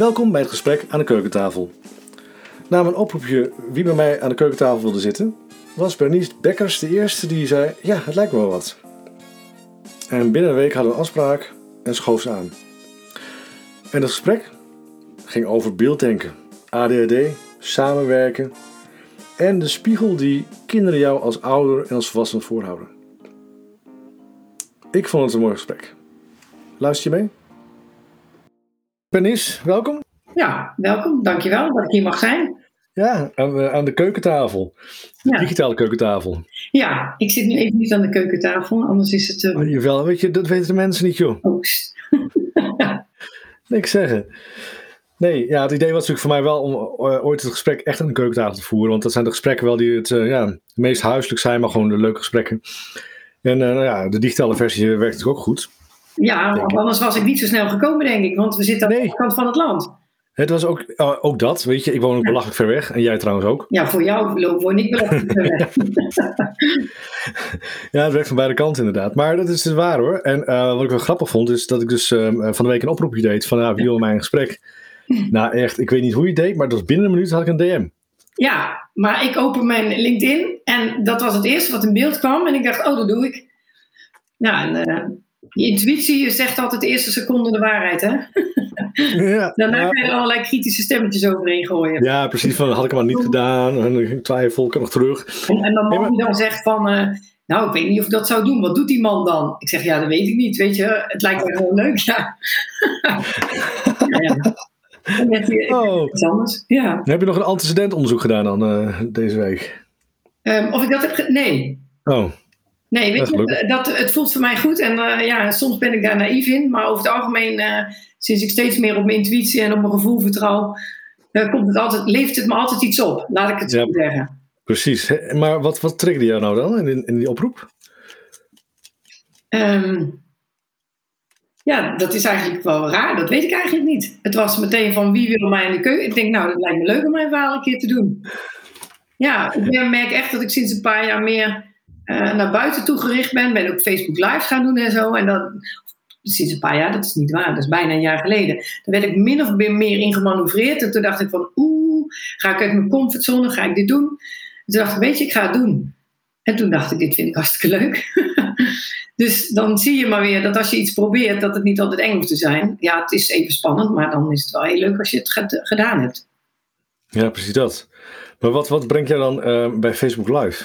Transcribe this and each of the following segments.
Welkom bij het gesprek aan de keukentafel. Na mijn oproepje wie bij mij aan de keukentafel wilde zitten, was Bernice Bekkers de eerste die zei: Ja, het lijkt me wel wat. En binnen een week hadden we een afspraak en schoof ze aan. En het gesprek ging over beelddenken, ADHD, samenwerken en de spiegel die kinderen jou als ouder en als volwassene voorhouden. Ik vond het een mooi gesprek. Luister je mee? Bernice, welkom. Ja, welkom. Dankjewel dat ik hier mag zijn. Ja, aan de, aan de keukentafel. De Ja. digitale keukentafel. Ja, ik zit nu even niet aan de keukentafel, anders is het uh, Oh, jawel, weet je, dat weten de mensen niet, joh. oogst. Niks zeggen. Nee, ja, het idee was natuurlijk voor mij wel om eh, ooit het gesprek echt aan de keukentafel te voeren. Want dat zijn de gesprekken wel die het, eh, ja, meest huiselijk zijn, maar gewoon de leuke gesprekken. En eh, nou ja, de digitale versie werkt natuurlijk ook goed. Ja, want anders was ik niet zo snel gekomen, denk ik, want we zitten aan Nee. de andere kant van het land. Het was ook, eh, ook dat, weet je. Ik woon ook belachelijk ver weg. En jij trouwens ook. Ja, voor jou woon ik even ver weg. Ja, het werkt van beide kanten inderdaad. Maar dat is dus waar hoor. En eh, wat ik wel grappig vond, is dat ik dus eh, van de week een oproepje deed van nou, wie wil mij een gesprek? Nou echt, ik weet niet hoe je het deed, maar dat was binnen een minuut had ik een DM. Ja, maar ik open mijn LinkedIn en dat was het eerste wat in beeld kwam. En ik dacht, oh, dat doe ik. Ja, en je intuïtie zegt altijd de eerste seconde de waarheid, hè? Ja, Daarna ja, kan je er allerlei kritische stemmetjes overheen gooien. ja, precies. Van, had ik hem maar niet gedaan. En ik twijfel, ik kan nog terug. En, en dan man die dan zegt van, eh, nou, ik weet niet of ik dat zou doen. Wat doet die man dan? Ik zeg, ja, dat weet ik niet. Weet je, het lijkt me gewoon leuk, ja. ja, ja. Oh. iets anders. Ja. Heb je nog een antecedentonderzoek gedaan dan eh, deze week? Ehm, of ik dat heb... Nee. Oh, Nee, weet je, dat, het voelt voor mij goed. En eh, ja, soms ben ik daar naïef in. Maar over het algemeen, eh, sinds ik steeds meer op mijn intuïtie en op mijn gevoel vertrouw... eh, komt het altijd, levert het me altijd iets op. Laat ik het Ja. zo zeggen. precies. Maar wat, wat triggerde jou nou dan in, in die oproep? Ehm, ja, dat is eigenlijk wel raar. Dat weet ik eigenlijk niet. Het was meteen van wie wil mij in de keuken. Ik denk, nou, dat lijkt me leuk om mijn verhaal een keer te doen. Ja, ik merk echt dat ik sinds een paar jaar meer eh, naar buiten toe gericht ben. Ben ook Facebook Live gaan doen en zo. En dat, sinds een paar jaar, dat is niet waar, dat is bijna een jaar geleden. Daar werd ik min of meer in gemanoeuvreerd. En toen dacht ik van, oeh, ga ik uit mijn comfortzone, ga ik dit doen? En toen dacht ik, weet je, ik ga het doen. En toen dacht ik, dit vind ik hartstikke leuk. dus dan zie je maar weer dat als je iets probeert, dat het niet altijd eng hoeft te zijn. Ja, het is even spannend, maar dan is het wel heel leuk als je het ged- gedaan hebt. Ja, precies dat. Maar wat, wat brengt jij dan eh, bij Facebook Live?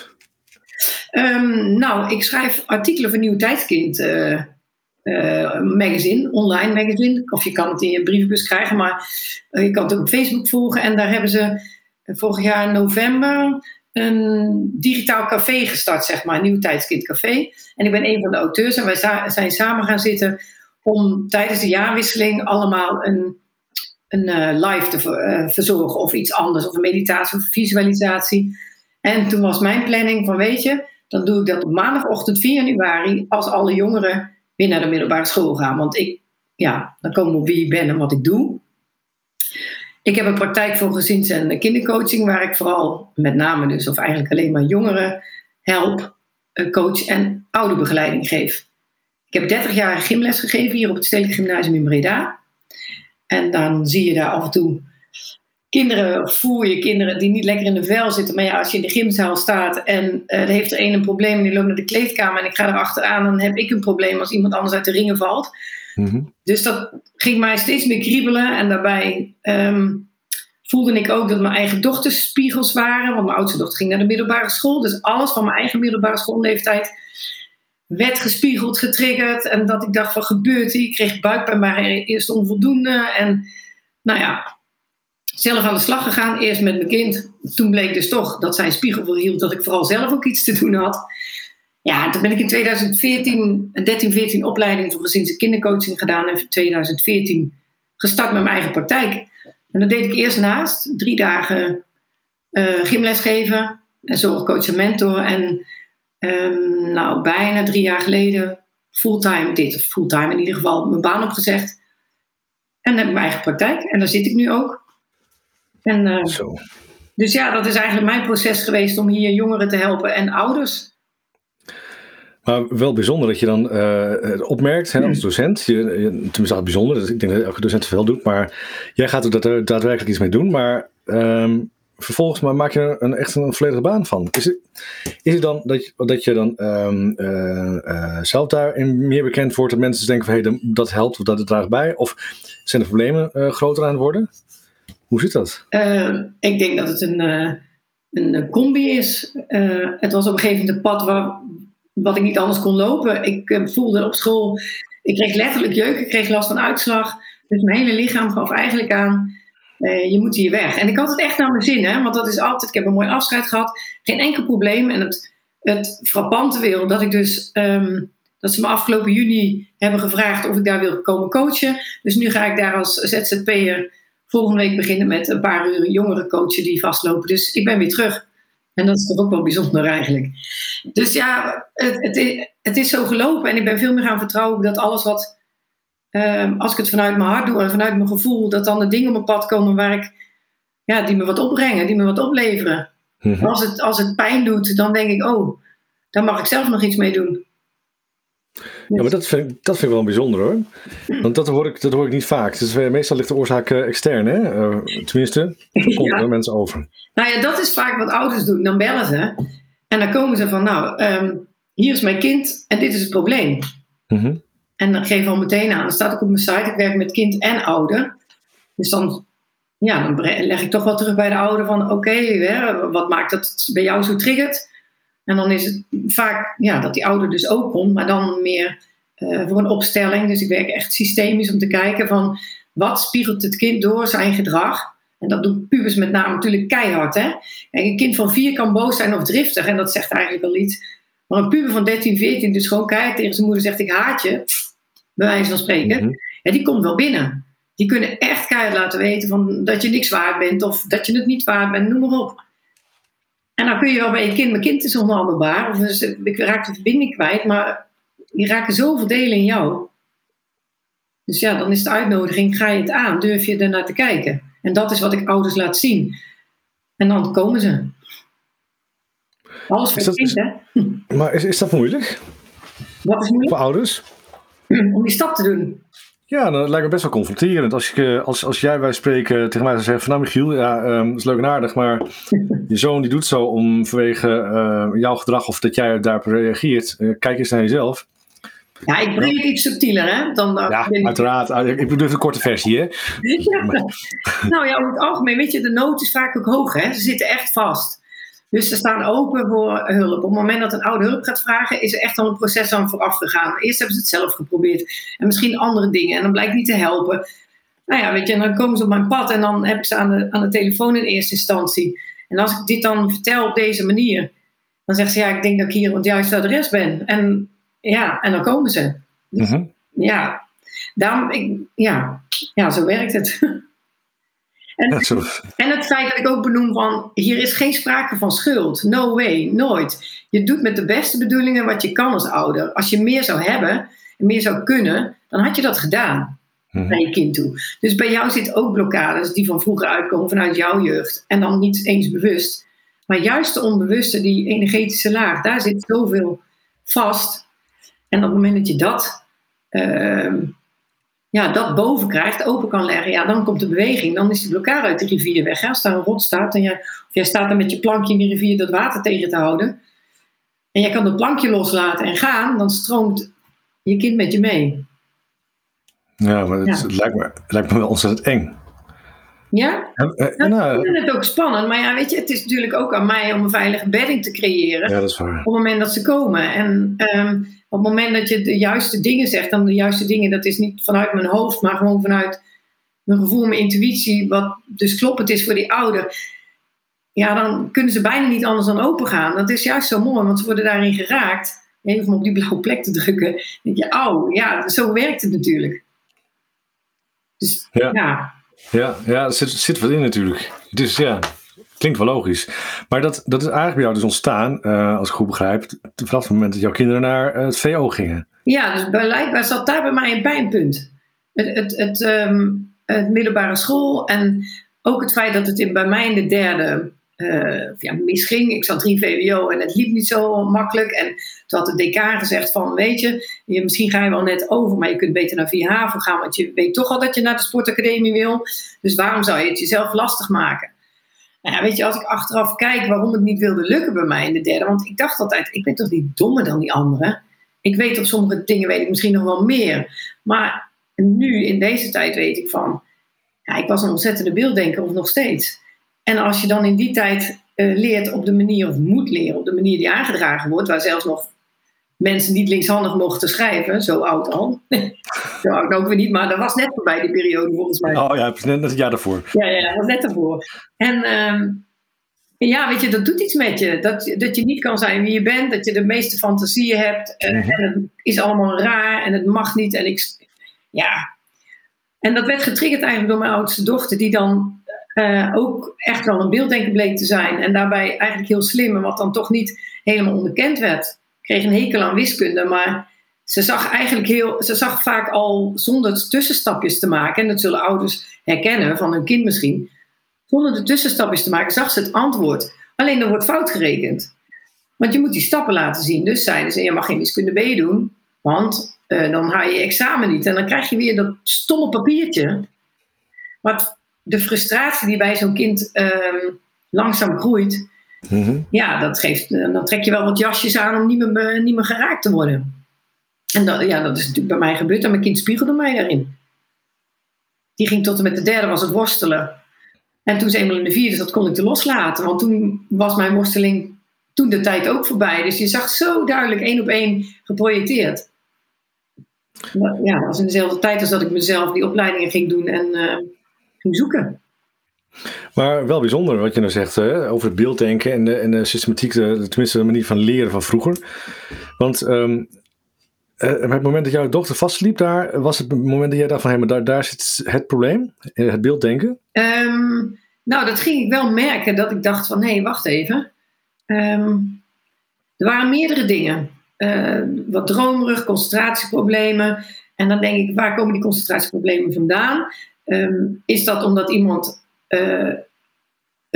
Ehm, nou, ik schrijf artikelen voor Nieuw Tijdskind eh, eh, magazine, online magazine. Of je kan het in je brievenbus krijgen, maar eh, je kan het ook op Facebook volgen. En daar hebben ze vorig jaar in november een digitaal café gestart, zeg maar, een Nieuw Tijdskind café. En ik ben een van de auteurs en wij zijn samen gaan zitten om tijdens de jaarwisseling allemaal een, een live te ver- verzorgen of iets anders, of een meditatie of visualisatie. En toen was mijn planning van, weet je, dan doe ik dat op maandagochtend 4 januari als alle jongeren weer naar de middelbare school gaan. Want ik, ja, dan komen we op wie ik ben en wat ik doe. Ik heb een praktijk voor gezins- en kindercoaching, waar ik vooral met name dus, of eigenlijk alleen maar jongeren help, eh, coach en ouderbegeleiding geef. Ik heb 30 jaar gymles gegeven hier op het Stedelijk Gymnasium in Breda. En dan zie je daar af en toe kinderen, of voer je kinderen die niet lekker in de vel zitten. Maar ja, als je in de gymzaal staat en eh, er heeft er een een probleem en die loopt naar de kleedkamer en ik ga erachteraan, dan heb ik een probleem als iemand anders uit de ringen valt. Mhm. Dus dat ging mij steeds meer kriebelen. En daarbij ehm, voelde ik ook dat mijn eigen dochters spiegels waren. Want mijn oudste dochter ging naar de middelbare school. Dus alles van mijn eigen middelbare schoolleeftijd werd gespiegeld, getriggerd. En dat ik dacht, wat gebeurt hier? Ik kreeg buikpijn bij eerst onvoldoende. En nou ja, zelf aan de slag gegaan. Eerst met mijn kind. Toen bleek dus toch dat zijn spiegel verhield dat ik vooral zelf ook iets te doen had. Ja, toen ben ik in 2014, een 13, 14 opleiding voor gezins- en kindercoaching gedaan. En in 2014 gestart met mijn eigen praktijk. En dat deed ik eerst naast. Drie dagen eh, gymles geven. En zorgcoach en mentor. En ehm, nou, bijna drie jaar geleden fulltime dit. Fulltime in ieder geval mijn baan opgezegd. En heb ik mijn eigen praktijk. En daar zit ik nu ook. En, eh, Zo. dus ja, dat is eigenlijk mijn proces geweest om hier jongeren te helpen en ouders. Maar wel bijzonder dat je dan uh, opmerkt hè, als docent. Je, je, tenminste, bijzonder. Dus ik denk dat elke docent veel doet. Maar jij gaat er daadwerkelijk iets mee doen. Maar um, vervolgens maar maak je er een, echt een volledige baan van. Is het, is het dan dat je, dat je dan um, uh, uh, zelf daarin meer bekend wordt? Dat mensen denken van hé, hey, dat helpt of dat draagt bij? Of zijn de problemen groter aan het worden? Hoe zit dat? ik denk dat het een, een combi is. het was op een gegeven moment een pad waar, wat ik niet anders kon lopen. Ik voelde op school, ik kreeg letterlijk jeuk, ik kreeg last van uitslag. Dus mijn hele lichaam gaf eigenlijk aan je moet hier weg. En ik had het echt naar mijn zin, hè, want dat is altijd, ik heb een mooi afscheid gehad, geen enkel probleem. En het, het frappante wil dat ik dus, um, dat ze me afgelopen juni hebben gevraagd of ik daar wil komen coachen. Dus nu ga ik daar als ZZP'er volgende week beginnen met een paar uur jongere coachen die vastlopen. Dus ik ben weer terug. En dat is toch ook wel bijzonder eigenlijk. Dus ja, het, het, het is zo gelopen en ik ben veel meer gaan vertrouwen dat alles wat Ehm, als ik het vanuit mijn hart doe en vanuit mijn gevoel, dat dan de dingen op mijn pad komen waar ik, ja, die me wat opbrengen, die me wat opleveren. Mhm. als, het, als het pijn doet, dan denk ik, oh, daar mag ik zelf nog iets mee doen. Ja, maar dat vind, ik, dat vind ik wel bijzonder hoor. Want dat hoor ik, dat hoor ik niet vaak. Dus meestal ligt de oorzaak uh, extern, hè? Uh, tenminste, komt er mensen over. Nou ja, dat is vaak wat ouders doen. Dan bellen ze en dan komen ze van, nou, um, hier is mijn kind en dit is het probleem. Mm en dan geef ik al meteen aan, dan staat ook op mijn site, ik werk met kind en ouder. Dus dan, ja, dan leg ik toch wel terug bij de ouder van, oké, wat maakt dat het bij jou zo triggert? En dan is het vaak ja, dat die ouder dus ook komt, maar dan meer uh, voor een opstelling. Dus ik werk echt systemisch om te kijken van, wat spiegelt het kind door zijn gedrag? En dat doen pubers met name natuurlijk keihard. Hè? een kind van vier kan boos zijn of driftig. En dat zegt eigenlijk al iets. Maar een puber van 13, 14 dus gewoon keihard tegen zijn moeder zegt ik haat je bij wijze van spreken, mm die komt wel binnen. Die kunnen echt keihard laten weten van dat je niks waard bent of dat je het niet waard bent, noem maar op. En dan kun je wel bij je kind, mijn kind is onhandelbaar, of dus, ik raak de verbinding kwijt, maar die raken zoveel delen in jou. Dus ja, dan is de uitnodiging, ga je het aan, durf je er naar te kijken. En dat is wat ik ouders laat zien. En dan komen ze. Alles voor kind, hè? Maar is, is dat moeilijk? Wat is moeilijk? Voor ouders? om die stap te doen. Ja, dat lijkt me best wel confronterend. Als, ik, eh, als, als jij wij spreken tegen mij zou zeggen van nou Michiel, ja, um, dat is leuk en aardig, maar je zoon die doet zo om vanwege uh, jouw gedrag of dat jij daarop reageert. Uh, kijk eens naar jezelf. Ja, ik breng het iets subtieler, hè? Dan, uh, ja, uiteraard. Ah, ik bedoel een korte versie, hè? Ja. nou ja, over het algemeen, weet je, de nood is vaak ook hoog, hè? Ze zitten echt vast. Dus ze staan open voor hulp. Op het moment dat een oude hulp gaat vragen, is er echt al een proces aan vooraf gegaan. Eerst hebben ze het zelf geprobeerd en misschien andere dingen en dan blijkt niet te helpen. Nou ja, weet je, en dan komen ze op mijn pad en dan heb ik ze aan de, aan de telefoon in eerste instantie. En als ik dit dan vertel op deze manier, dan zegt ze ja, ik denk dat ik hier op het juiste adres ben. En ja, en dan komen ze. Mhm. Ja, daarom, ik, ja, ja, zo werkt het. En, en het feit dat ik ook benoem van, hier is geen sprake van schuld. No way, nooit. Je doet met de beste bedoelingen wat je kan als ouder. Als je meer zou hebben, en meer zou kunnen, dan had je dat gedaan mhm. naar je kind toe. Dus bij jou zit ook blokkades die van vroeger uitkomen vanuit jouw jeugd. En dan niet eens bewust. Maar juist de onbewuste, die energetische laag, daar zit zoveel vast. En op het moment dat je dat... Ehm, ja, dat boven krijgt, open kan leggen, ja, dan komt de beweging. Dan is de blokkade uit de rivier weg. Hè? Als daar een rot staat en jij, of jij staat er met je plankje in de rivier dat water tegen te houden. En jij kan het plankje loslaten en gaan, dan stroomt je kind met je mee. Ja, maar het, lijkt, me, het lijkt me wel ontzettend eng. Ja? Uh, nou, ik vind het ook spannend. Maar ja, weet je, het is natuurlijk ook aan mij om een veilige bedding te creëren. Ja, dat is waar. Op het moment dat ze komen. En um, op het moment dat je de juiste dingen zegt, dan de juiste dingen, dat is niet vanuit mijn hoofd, maar gewoon vanuit mijn gevoel, mijn intuïtie, wat dus kloppend is voor die ouder. Ja, dan kunnen ze bijna niet anders dan open gaan. Dat is juist zo mooi, want ze worden daarin geraakt. Even om op die blauwe plek te drukken. Dan denk je, oh, ja, zo werkt het natuurlijk. Dus ja. Ja, ja, ja er zit, zit wat in natuurlijk. Dus ja, Klinkt wel logisch. Maar dat, dat is eigenlijk bij jou dus ontstaan, uh, als ik goed begrijp, vanaf het moment dat jouw kinderen naar eh, het VO gingen. Ja, dus blijkbaar zat daar bij mij een pijnpunt. Het, het, het, um, het middelbare school en ook het feit dat het in, bij mij in de derde uh, ja, misging. Ik zat 3 VWO en het liep niet zo makkelijk. En toen had de decaan gezegd van, weet je, je, misschien ga je wel net over, maar je kunt beter naar 4 HAVO gaan, want je weet toch al dat je naar de sportacademie wil. Dus waarom zou je het jezelf lastig maken? Nou ja, weet je, als ik achteraf kijk waarom het niet wilde lukken bij mij in de derde, want ik dacht altijd, ik ben toch niet dommer dan die anderen. Ik weet op sommige dingen weet ik misschien nog wel meer. Maar nu, in deze tijd, weet ik van, ja, ik was een ontzettende beelddenker of nog steeds. En als je dan in die tijd uh, leert op de manier, of moet leren op de manier die aangedragen wordt, waar zelfs nog mensen niet linkshandig mochten schrijven, zo oud al. zo oud ook weer niet, maar dat was net voorbij die periode volgens mij. Oh ja, net het jaar daarvoor. Ja, ja, dat was net daarvoor. En ehm, ja, weet je, dat doet iets met je. Dat, dat je niet kan zijn wie je bent, dat je de meeste fantasieën hebt en, mhm. en het is allemaal raar en het mag niet. En ik, ja. En dat werd getriggerd eigenlijk door mijn oudste dochter, die dan uh, ook echt wel een beelddenker bleek te zijn. En daarbij eigenlijk heel slim, wat dan toch niet helemaal onderkend werd. Kreeg een hekel aan wiskunde, maar ze zag eigenlijk heel, ze zag vaak al zonder tussenstapjes te maken, en dat zullen ouders herkennen van hun kind misschien, zonder de tussenstapjes te maken, zag ze het antwoord. Alleen er wordt fout gerekend. Want je moet die stappen laten zien. Dus zeiden ze, je mag geen wiskunde B doen, want uh, dan haal je je examen niet. En dan krijg je weer dat stomme papiertje. Wat de frustratie die bij zo'n kind ehm, langzaam groeit, mhm. ja, dat geeft, eh, dan trek je wel wat jasjes aan om niet meer, niet meer geraakt te worden. En dat, ja, dat is natuurlijk bij mij gebeurd en mijn kind spiegelde mij daarin. Die ging tot en met de derde, was het worstelen. En toen ze eenmaal in de vierde zat, kon ik te loslaten. Want toen was mijn worsteling toen de tijd ook voorbij. Dus je zag zo duidelijk één op één geprojecteerd. Ja, dat was in dezelfde tijd als dat ik mezelf die opleidingen ging doen en uh, zoeken. Maar wel bijzonder wat je nou zegt hè, over het beelddenken en de, en de systematiek, de, tenminste de manier van leren van vroeger. Want um, het moment dat jouw dochter vastliep daar, was het moment dat jij dacht van hé, maar daar, daar zit het probleem, het beelddenken? Um, nou, dat ging ik wel merken, dat ik dacht van hé, wacht even. Um, er waren meerdere dingen. Uh, wat dromerig, concentratieproblemen. En dan denk ik, waar komen die concentratieproblemen vandaan? Ehm, is dat omdat iemand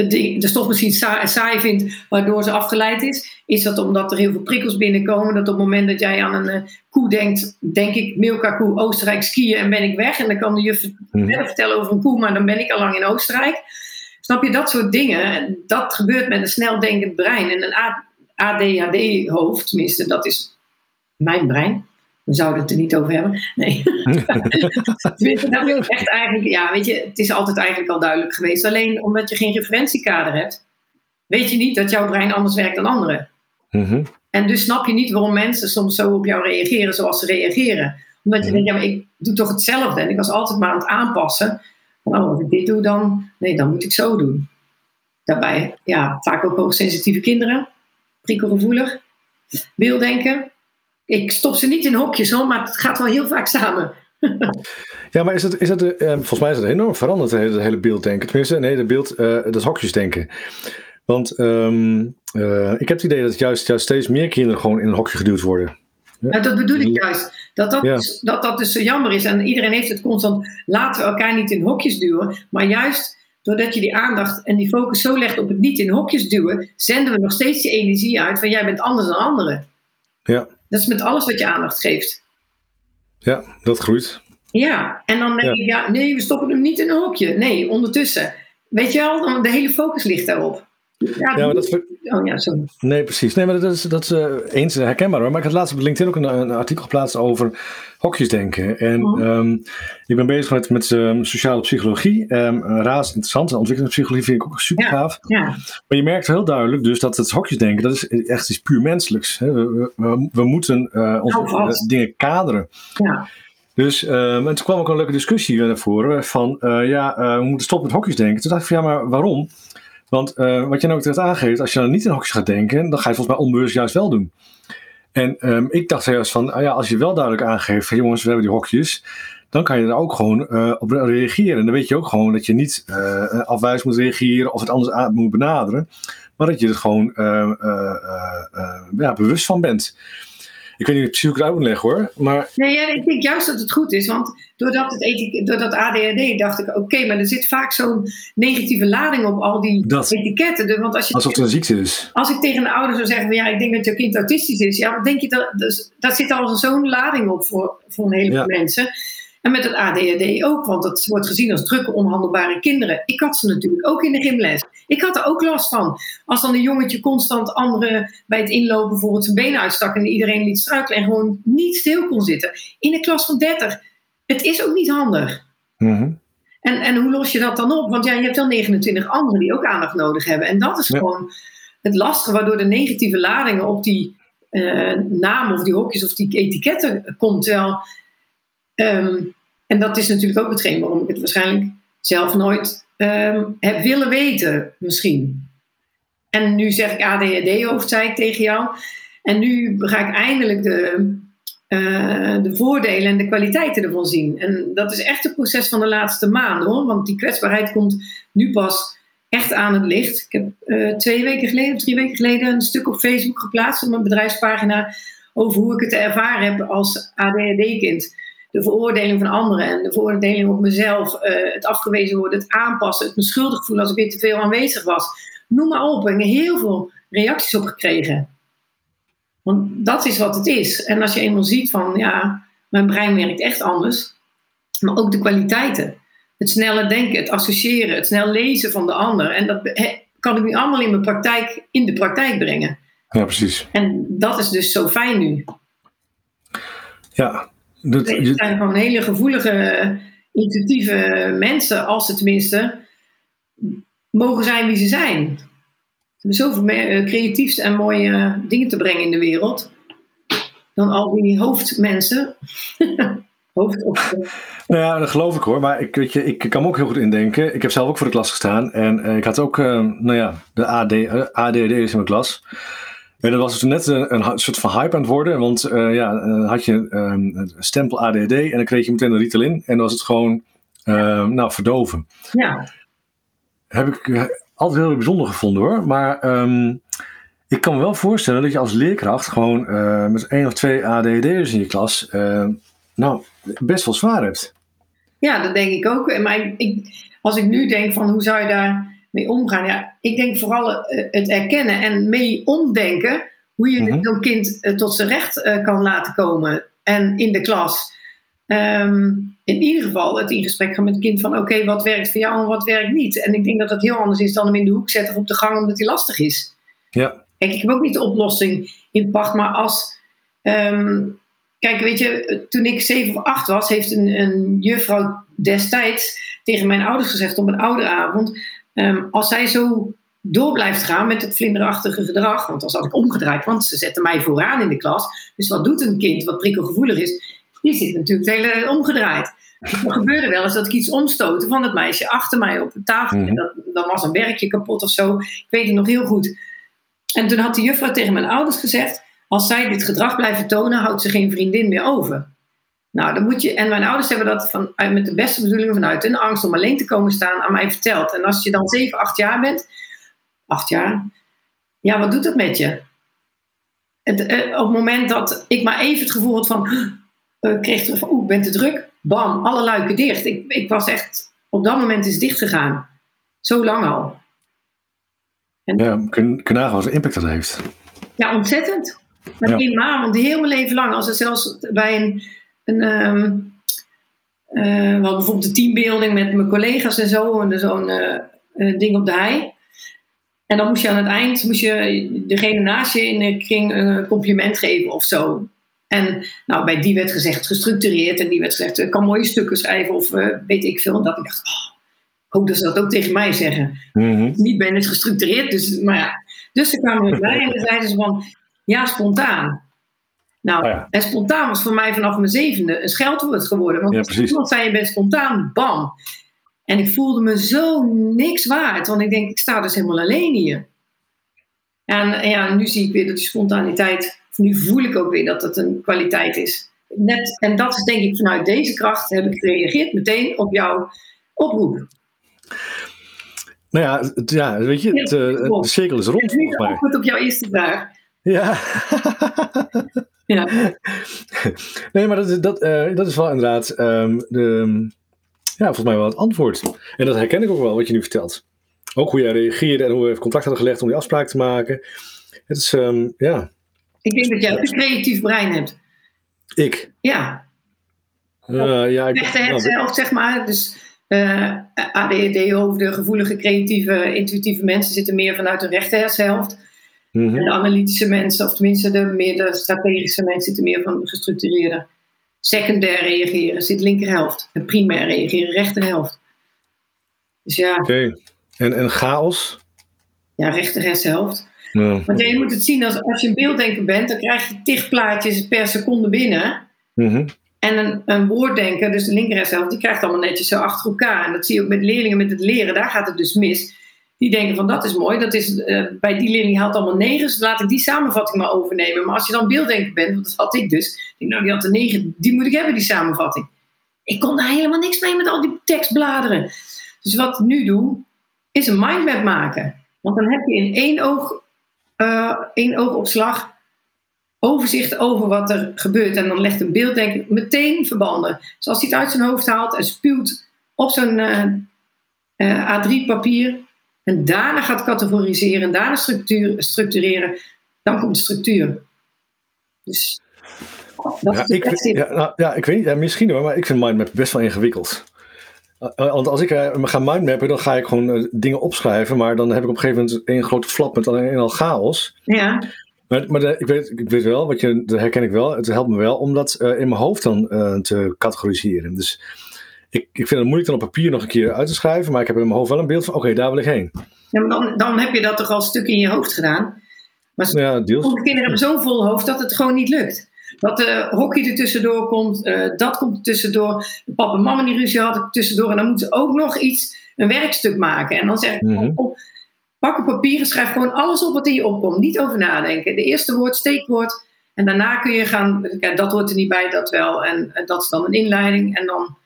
de stof misschien saai, vindt, waardoor ze afgeleid is? Is dat omdat er heel veel prikkels binnenkomen? Dat op het moment dat jij aan een uh, koe denkt, denk ik Milka koe, Oostenrijk skiën en ben ik weg. En dan kan de juf mhm. verder vertellen over een koe, maar dan ben ik al lang in Oostenrijk. Snap je, dat soort dingen, dat gebeurt met een sneldenkend brein. En een ADHD-hoofd, tenminste, dat is mijn brein. We zouden het er niet over hebben. Nee. dat wil ik echt eigenlijk, ja, weet je, het is altijd eigenlijk al duidelijk geweest. Alleen omdat je geen referentiekader hebt, weet je niet dat jouw brein anders werkt dan anderen. Mhm. En dus snap je niet waarom mensen soms zo op jou reageren zoals ze reageren. Omdat je mhm. denkt, ja, maar ik doe toch hetzelfde. En ik was altijd maar aan het aanpassen. Oh, als ik dit doe, dan, nee, dan moet ik zo doen. Daarbij, ja, vaak ook hoogsensitieve kinderen, prikkelgevoelig, beelddenken ik stop ze niet in hokjes hoor, maar het gaat wel heel vaak samen. ja, maar is het, is het, uh, volgens mij is het enorm veranderd, het hele, hele beelddenken. Tenminste, nee, het beeld, uh, dat hokjesdenken. Want um, uh, ik heb het idee dat juist, juist steeds meer kinderen gewoon in een hokje geduwd worden. Ja. dat bedoel ik juist. Dat dat, dus, dat dat dus zo jammer is. En iedereen heeft het constant, laten we elkaar niet in hokjes duwen. Maar juist doordat je die aandacht en die focus zo legt op het niet in hokjes duwen, zenden we nog steeds die energie uit van jij bent anders dan anderen. Ja. Dat is met alles wat je aandacht geeft. Ja, dat groeit. Ja, en dan denk ik, ja, nee, we stoppen hem niet in een hokje. Nee, ondertussen. Weet je wel, de hele focus ligt daarop. Ja, ja maar dat... Oh ja, sorry. Nee, precies. Nee, maar dat is, dat is uh, eens herkenbaar. Maar ik had laatst op LinkedIn ook een, een artikel geplaatst over hokjesdenken. En oh. um, ik ben bezig met, met um, sociale psychologie. Um, raas interessant. Ontwikkelingspsychologie vind ik ook super gaaf. Ja, Maar je merkt heel duidelijk dus dat het hokjesdenken, dat is echt iets puur menselijks. Hè. We, we, we, moeten uh, onze dingen kaderen. Ja. Dus, um, en toen kwam ook een leuke discussie naar voren van, uh, ja, we moeten stoppen met hokjesdenken. Toen dacht ik van, ja, maar waarom? Want uh, wat je nou ook terecht aangeeft, als je dan niet in hokjes gaat denken, dan ga je volgens mij onbewust juist wel doen. En um, ik dacht juist van, ah ja, als je wel duidelijk aangeeft van jongens, we hebben die hokjes, dan kan je er ook gewoon uh, op reageren. En dan weet je ook gewoon dat je niet uh, afwijs moet reageren of het anders moet benaderen, maar dat je er gewoon ja, bewust van bent. Ik weet niet precies hoe ik het uit moet leggen hoor. Maar... Nee, ja, ik denk juist dat het goed is. Want doordat, het doordat ADHD dacht ik, oké, maar er zit vaak zo'n negatieve lading op al die Dat. etiketten. Dus, Want als, je, Alsof het een ziekte is. als ik tegen een ouder zou zeggen, van, ja, ik denk dat je kind autistisch is. Ja, dan denk je dat, dus, dat zit al zo'n lading op voor, voor een heleboel Ja. mensen. En met het ADHD ook, want dat wordt gezien als drukke, onhandelbare kinderen. Ik had ze natuurlijk ook in de gymles. Ik had er ook last van. Als dan een jongetje constant anderen bij het inlopen bijvoorbeeld zijn benen uitstak en iedereen liet struikelen en gewoon niet stil kon zitten. In een klas van 30. Het is ook niet handig. Mhm. En, en hoe los je dat dan op? Want ja, je hebt wel 29 anderen die ook aandacht nodig hebben. En dat is Ja. gewoon het lastige, waardoor de negatieve ladingen op die eh, namen of die hokjes of die etiketten komt. Terwijl, ehm, en dat is natuurlijk ook hetgeen waarom ik het waarschijnlijk zelf nooit ehm, heb willen weten, misschien. En nu zeg ik ADHD-hoofd, zei ik tegen jou. En nu ga ik eindelijk de, eh, de voordelen en de kwaliteiten ervan zien. En dat is echt het proces van de laatste maanden hoor. Want die kwetsbaarheid komt nu pas echt aan het licht. Ik heb eh, twee weken geleden, drie weken geleden, een stuk op Facebook geplaatst op mijn bedrijfspagina over hoe ik het ervaren heb als ADHD-kind. De veroordeling van anderen en de veroordeling op mezelf, eh, het afgewezen worden, het aanpassen, het me schuldig voelen als ik weer te veel aanwezig was. Noem maar op. Ik heb heel veel reacties op gekregen. Want dat is wat het is. En als je eenmaal ziet van, ja, mijn brein werkt echt anders. Maar ook de kwaliteiten. Het snelle denken, het associëren, het snel lezen van de ander. En dat he- kan ik nu allemaal in mijn praktijk, in de praktijk brengen. Ja, precies. En dat is dus zo fijn nu. Ja. Dat, Het zijn gewoon hele gevoelige, intuïtieve mensen, als ze tenminste mogen zijn wie ze zijn. Ze hebben zoveel meer eh, creatiefs en mooie dingen te brengen in de wereld. Dan al die hoofdmensen. Hoofd of, Nou ja, dat geloof ik hoor. Maar ik, weet je, ik kan me ook heel goed indenken. Ik heb zelf ook voor de klas gestaan. En eh, ik had ook, eh, nou ja, de AD, in mijn klas. En dat was toen net een, een soort van hype aan het worden. Want eh, ja, eh, had je een stempel ADHD en dan kreeg je meteen een Ritalin. En dan was het gewoon, eh, nou, verdoven. ja, Heb ik eh, altijd heel bijzonder gevonden hoor. Maar ehm, ik kan me wel voorstellen dat je als leerkracht gewoon met één of twee ADHD'ers in je klas, nou, best wel zwaar hebt. ja, dat denk ik ook. Maar ik, ik- als ik nu denk van hoe zou je daar mee omgaan? Ja, ik denk vooral eh, het erkennen en mee omdenken. Hoe je Mhm. zo'n kind eh, tot zijn recht eh, kan laten komen. En in de klas. Ehm, in ieder geval het in gesprek gaan met het kind van oké, wat werkt voor jou en wat werkt niet. En ik denk dat dat heel anders is dan hem in de hoek zetten of op de gang omdat hij lastig is. Ja, Kijk, ik heb ook niet de oplossing in pacht, maar als. ehm, kijk, weet je, toen ik zeven of acht was, heeft een, een juffrouw destijds tegen mijn ouders gezegd op een ouderavond: ehm, als zij zo door blijft gaan met het vlinderachtige gedrag, want dan zat ik omgedraaid, want ze zetten mij vooraan in de klas. Dus wat doet een kind wat prikkelgevoelig is? Die zit natuurlijk het hele omgedraaid. Er gebeurde wel eens dat ik iets omstootte van het meisje achter mij op de tafel. Mhm. En dat, dan was een werkje kapot of zo. Ik weet het nog heel goed. En toen had de juffrouw tegen mijn ouders gezegd: als zij dit gedrag blijven tonen, houdt ze geen vriendin meer over. Nou, dan moet je. En mijn ouders hebben dat van, met de beste bedoelingen vanuit hun angst om alleen te komen staan aan mij verteld. En als je dan 7, 8 jaar bent, 8 jaar, ja, wat doet dat met je? Het, eh, op het moment dat ik maar even het gevoel had van. eh, kreeg terug van, oeh, ik ben te druk. Bam, alle luiken dicht. Ik, ik was echt. Op dat moment is het dicht gegaan. Zo lang al. ja kun, kun nagaan wat voor impact dat heeft. Ja, ontzettend. Maar Ja. want heel mijn leven lang. Als er zelfs bij een, een ehm, eh, we hadden bijvoorbeeld een teambuilding met mijn collega's en zo, en zo'n eh, eh, ding op de hei. En dan moest je aan het eind, moest je degene naast je in de kring een compliment geven of zo. En nou, bij die werd gezegd gestructureerd en die werd gezegd, ik kan mooie stukken schrijven of weet ik veel. En dat ik dacht, oh, ik hoop dat ze dat ook tegen mij zeggen Mhm. niet ben het gestructureerd. Dus, maar ja. dus ze kwamen met mij en zeiden ze van, ja, spontaan. Nou, Oh ja. en spontaan was voor mij vanaf mijn zevende een scheldwoord geworden. Want Ja, als iemand zei, je bent spontaan, bam. En ik voelde me zo niks waard. Want ik denk, ik sta dus helemaal alleen hier. En, ja, nu zie ik weer dat die spontaniteit, nu voel ik ook weer dat het een kwaliteit is. Net, en dat is denk ik vanuit deze kracht heb ik gereageerd meteen op jouw oproep. Nou ja, ja, weet je, het, eh, de cirkel is rond mij. antwoord op jouw eerste vraag. Ja. Ja. Nee, maar dat, is- dat, eh, dat is wel inderdaad ehm, de, ja, volgens mij wel het antwoord. En dat herken ik ook wel, wat je nu vertelt. Ook hoe jij reageerde en hoe we contact hadden gelegd om die afspraak te maken. Het is, ehm, ja, Ik denk dat jij ook een creatief brein hebt. ik. Ja, Eh, ja, ik zelf, zeg maar. Dus eh ADHD-hoofden, gevoelige, creatieve, intuïtieve mensen zitten meer vanuit de rechter hersenhelft. Mhm. En de analytische mensen, of tenminste de meer de strategische mensen, zitten meer van de gestructureerde. Secundair reageren zit linkerhelft. En primair reageren rechterhelft. Dus ja, Oké. En, en chaos? ja rechter. Ja. Want ja, je moet het zien als, als je een beelddenker bent, dan krijg je tig plaatjes per seconde binnen. Mhm. En een, een woorddenker, dus de linkerhelft, die krijgt allemaal netjes zo achter elkaar. En dat zie je ook met leerlingen met het leren, daar gaat het dus mis. Die denken van dat is mooi, dat is, eh, bij die leerling haalt allemaal negens, laat ik die samenvatting maar overnemen. Maar als je dan beelddenker bent, want dat had ik dus, nou die had een negen, die moet ik hebben, die samenvatting. Ik kon daar helemaal niks mee met al die tekstbladeren. Dus wat ik nu doe, is een mindmap maken. Want dan heb je in één, oog, eh, één oogopslag overzicht over wat er gebeurt. En dan legt een beelddenker meteen verbanden. Zoals hij het uit zijn hoofd haalt en spuwt op zo'n eh, A3-papier. En daarna gaat categoriseren en daarna structuur, structureren. Dan komt de structuur. Dus dat Ja, is ik, ja, nou, ja, ik weet niet, ja, misschien hoor, maar ik vind mindmap best wel ingewikkeld. Uh, Want als ik eh, ga mindmappen, dan ga ik gewoon eh, dingen opschrijven, maar dan heb ik op een gegeven moment één grote flap met alleen al chaos. Ja, Maar, maar de- ik, weet, ik weet wel, wat je, dat herken ik wel, het helpt me wel om dat eh, in mijn hoofd dan eh, te categoriseren. Dus ik, ik vind het moeilijk dan op papier nog een keer uit te schrijven, maar ik heb in mijn hoofd wel een beeld van, oké, daar wil ik heen. ja maar dan, dan heb je dat toch al een stuk in je hoofd gedaan. Maar Ja, deels. Sommige kinderen hebben zo'n vol hoofd dat het gewoon niet lukt. Dat de hockey er tussendoor komt, eh, dat komt er tussendoor. De papa en mama die ruzie hadden er tussendoor. En dan moeten ze ook nog iets, een werkstuk maken. En dan zeg ik, Mhm. oh, pak een papier en schrijf gewoon alles op wat in je opkomt. Niet over nadenken. De eerste woord, steekwoord. En daarna kun je gaan, kijk, dat hoort er niet bij, dat wel. En eh, dat is dan een inleiding. En dan,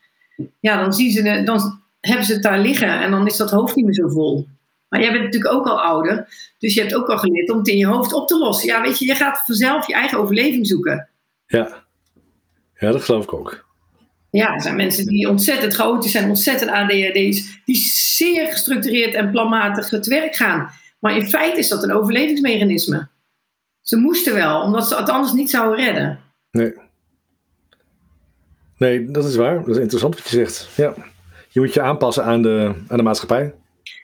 ja, dan, zien ze, dan hebben ze het daar liggen. En dan is dat hoofd niet meer zo vol. Maar jij bent natuurlijk ook al ouder. Dus je hebt ook al geleerd om het in je hoofd op te lossen. Ja, weet je, je gaat vanzelf je eigen overleving zoeken. Ja. ja, dat geloof ik ook. Ja, er zijn mensen die ontzettend chaotisch zijn, ontzettend ADHD's, die zeer gestructureerd en planmatig het werk gaan. Maar in feite is dat een overlevingsmechanisme. Ze moesten wel, omdat ze het anders niet zouden redden. Nee. Nee, dat is waar. Dat is interessant wat je zegt. Ja. Je moet je aanpassen aan de, aan de maatschappij.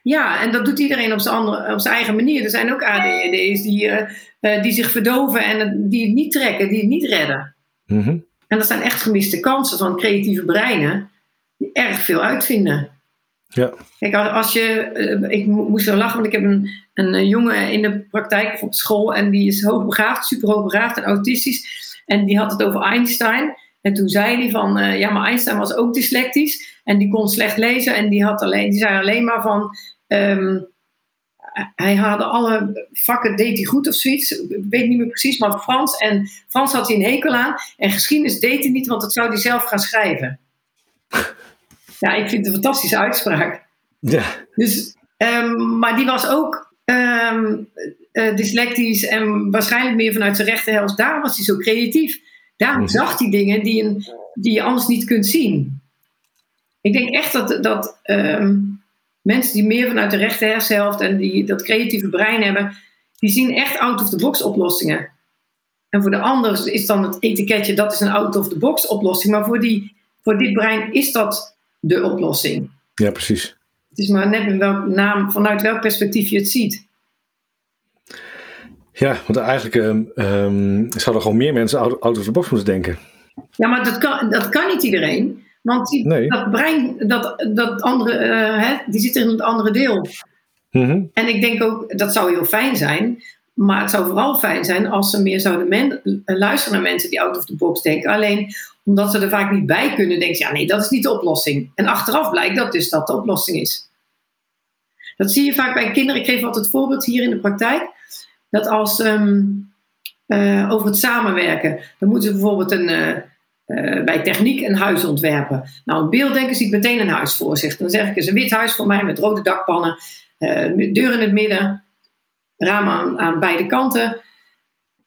Ja, en dat doet iedereen op zijn, andere, op zijn eigen manier. Er zijn ook ADHD's die, eh, eh, die zich verdoven en die het niet trekken, die het niet redden. Mhm. En dat zijn echt gemiste kansen van creatieve breinen die erg veel uitvinden. Ja. Kijk, als je, eh, ik mo- moest zo lachen, want ik heb een, een jongen in de praktijk op school en die is hoogbegaafd, super hoogbegaafd en autistisch. En die had het over Einstein. En toen zei hij van, eh, ja, maar Einstein was ook dyslectisch en die kon slecht lezen en die, had alleen, die zei alleen maar van, ehm, hij had alle vakken, deed hij goed of zoiets, ik weet niet meer precies, maar Frans en Frans had hij een hekel aan en geschiedenis deed hij niet, want dat zou hij zelf gaan schrijven. Ja, ik vind het een fantastische uitspraak. Ja. Dus, ehm, maar die was ook ehm, eh, dyslectisch en waarschijnlijk meer vanuit zijn rechterhelft. Daar was hij zo creatief. Daar Mhm. zag hij dingen die, een, die je anders niet kunt zien. Ik denk echt dat, dat ehm, mensen die meer vanuit de rechter hersenhelft en die dat creatieve brein hebben, die zien echt out-of-the-box oplossingen. En voor de ander is dan het etiketje, dat is een out-of-the-box oplossing. Maar voor, die, voor dit brein is dat de oplossing. ja, precies. Het is maar net met welk naam, vanuit welk perspectief je het ziet. Ja, want eigenlijk ehm, ehm, zouden gewoon meer mensen out, out of the box moeten denken. Ja, maar dat kan, dat kan niet iedereen. Want die, Nee. dat brein, dat, dat andere, eh, hè, die zit in het andere deel. Mhm. En ik denk ook, dat zou heel fijn zijn. Maar het zou vooral fijn zijn als ze meer zouden men, luisteren naar mensen die out of the box denken. Alleen omdat ze er vaak niet bij kunnen, denken ze, ja nee, dat is niet de oplossing. En achteraf blijkt dat dus dat de oplossing is. Dat zie je vaak bij kinderen. Ik geef altijd het voorbeeld hier in de praktijk. Dat als eh, over het samenwerken, dan moeten ze bijvoorbeeld een, eh, eh, bij techniek een huis ontwerpen. Nou, een beelddenker ziet meteen een huis voor zich. Dan zeg ik, is een wit huis voor mij met rode dakpannen, deur in het midden, ramen aan, aan beide kanten.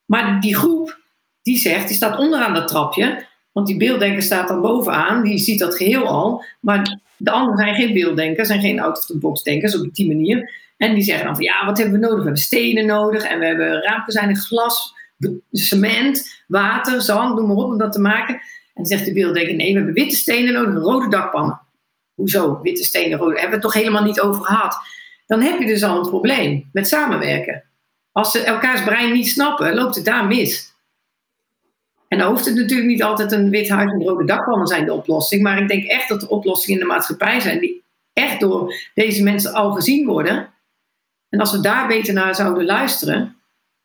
Maar die groep, die zegt, die staat onderaan dat trapje. Want die beelddenker staat dan bovenaan, die ziet dat geheel al. Maar de anderen zijn geen beelddenkers, zijn geen out-of-the-box denkers op die manier. En die zeggen dan van ja, wat hebben we nodig? We hebben stenen nodig en we hebben raamkozijnen, glas, cement, water, zand, noem maar op om dat te maken. En dan zegt de beelddenker nee, we hebben witte stenen nodig, rode dakpannen. Hoezo, witte stenen, rode? Hebben we het toch helemaal niet over gehad? Dan heb je dus al een probleem met samenwerken. Als ze elkaars brein niet snappen, loopt het daar mis. En dan hoeft het natuurlijk niet altijd een wit huis en rode dakpannen zijn de oplossing. Maar ik denk echt dat er oplossingen in de maatschappij zijn die echt door deze mensen al gezien worden. En als we daar beter naar zouden luisteren,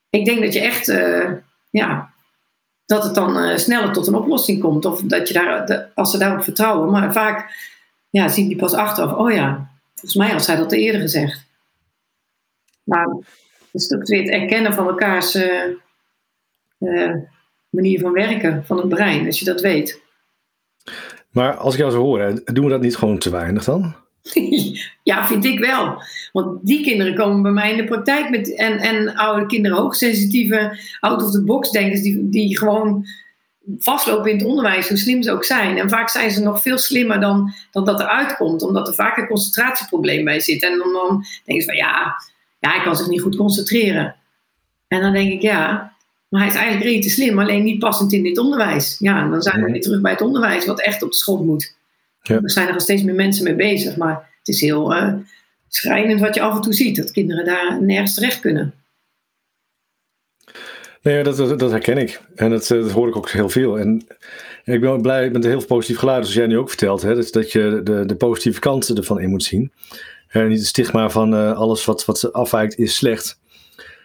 ik denk dat je echt, uh, ja, dat het dan uh, sneller tot een oplossing komt. Of dat je daar, de, als ze daarop vertrouwen. Maar vaak ja, zien die pas achteraf, oh ja, volgens mij had zij dat eerder gezegd. Maar het weer het erkennen van elkaars uh, manier van werken van het brein, als je dat weet. Maar als ik jou zo hoor, doen we dat niet gewoon te weinig dan? ja, vind ik wel. Want die kinderen komen bij mij in de praktijk met, en, en oude kinderen, hoogsensitieve, out-of-the-box denkers, die, die gewoon vastlopen in het onderwijs, hoe slim ze ook zijn. En vaak zijn ze nog veel slimmer dan, dan dat eruit komt, omdat er vaak een concentratieprobleem bij zit. En dan, dan denken ze van ja, ja, hij kan zich niet goed concentreren. En dan denk ik ja, maar hij is eigenlijk redelijk slim, alleen niet passend in dit onderwijs. Ja, dan zijn we weer terug bij het onderwijs, wat echt op de school moet. Ja. Er zijn er al steeds meer mensen mee bezig, maar het is heel uh, schrijnend wat je af en toe ziet, dat kinderen daar nergens terecht kunnen. Nee, dat, dat, dat herken ik. En dat, eh, dat, hoor ik ook heel veel. En ik ben blij met heel positief geluid, zoals jij nu ook vertelt. Hè, dat, dat je de, de positieve kanten ervan in moet zien. En niet het stigma van uh, alles wat, wat afwijkt is slecht.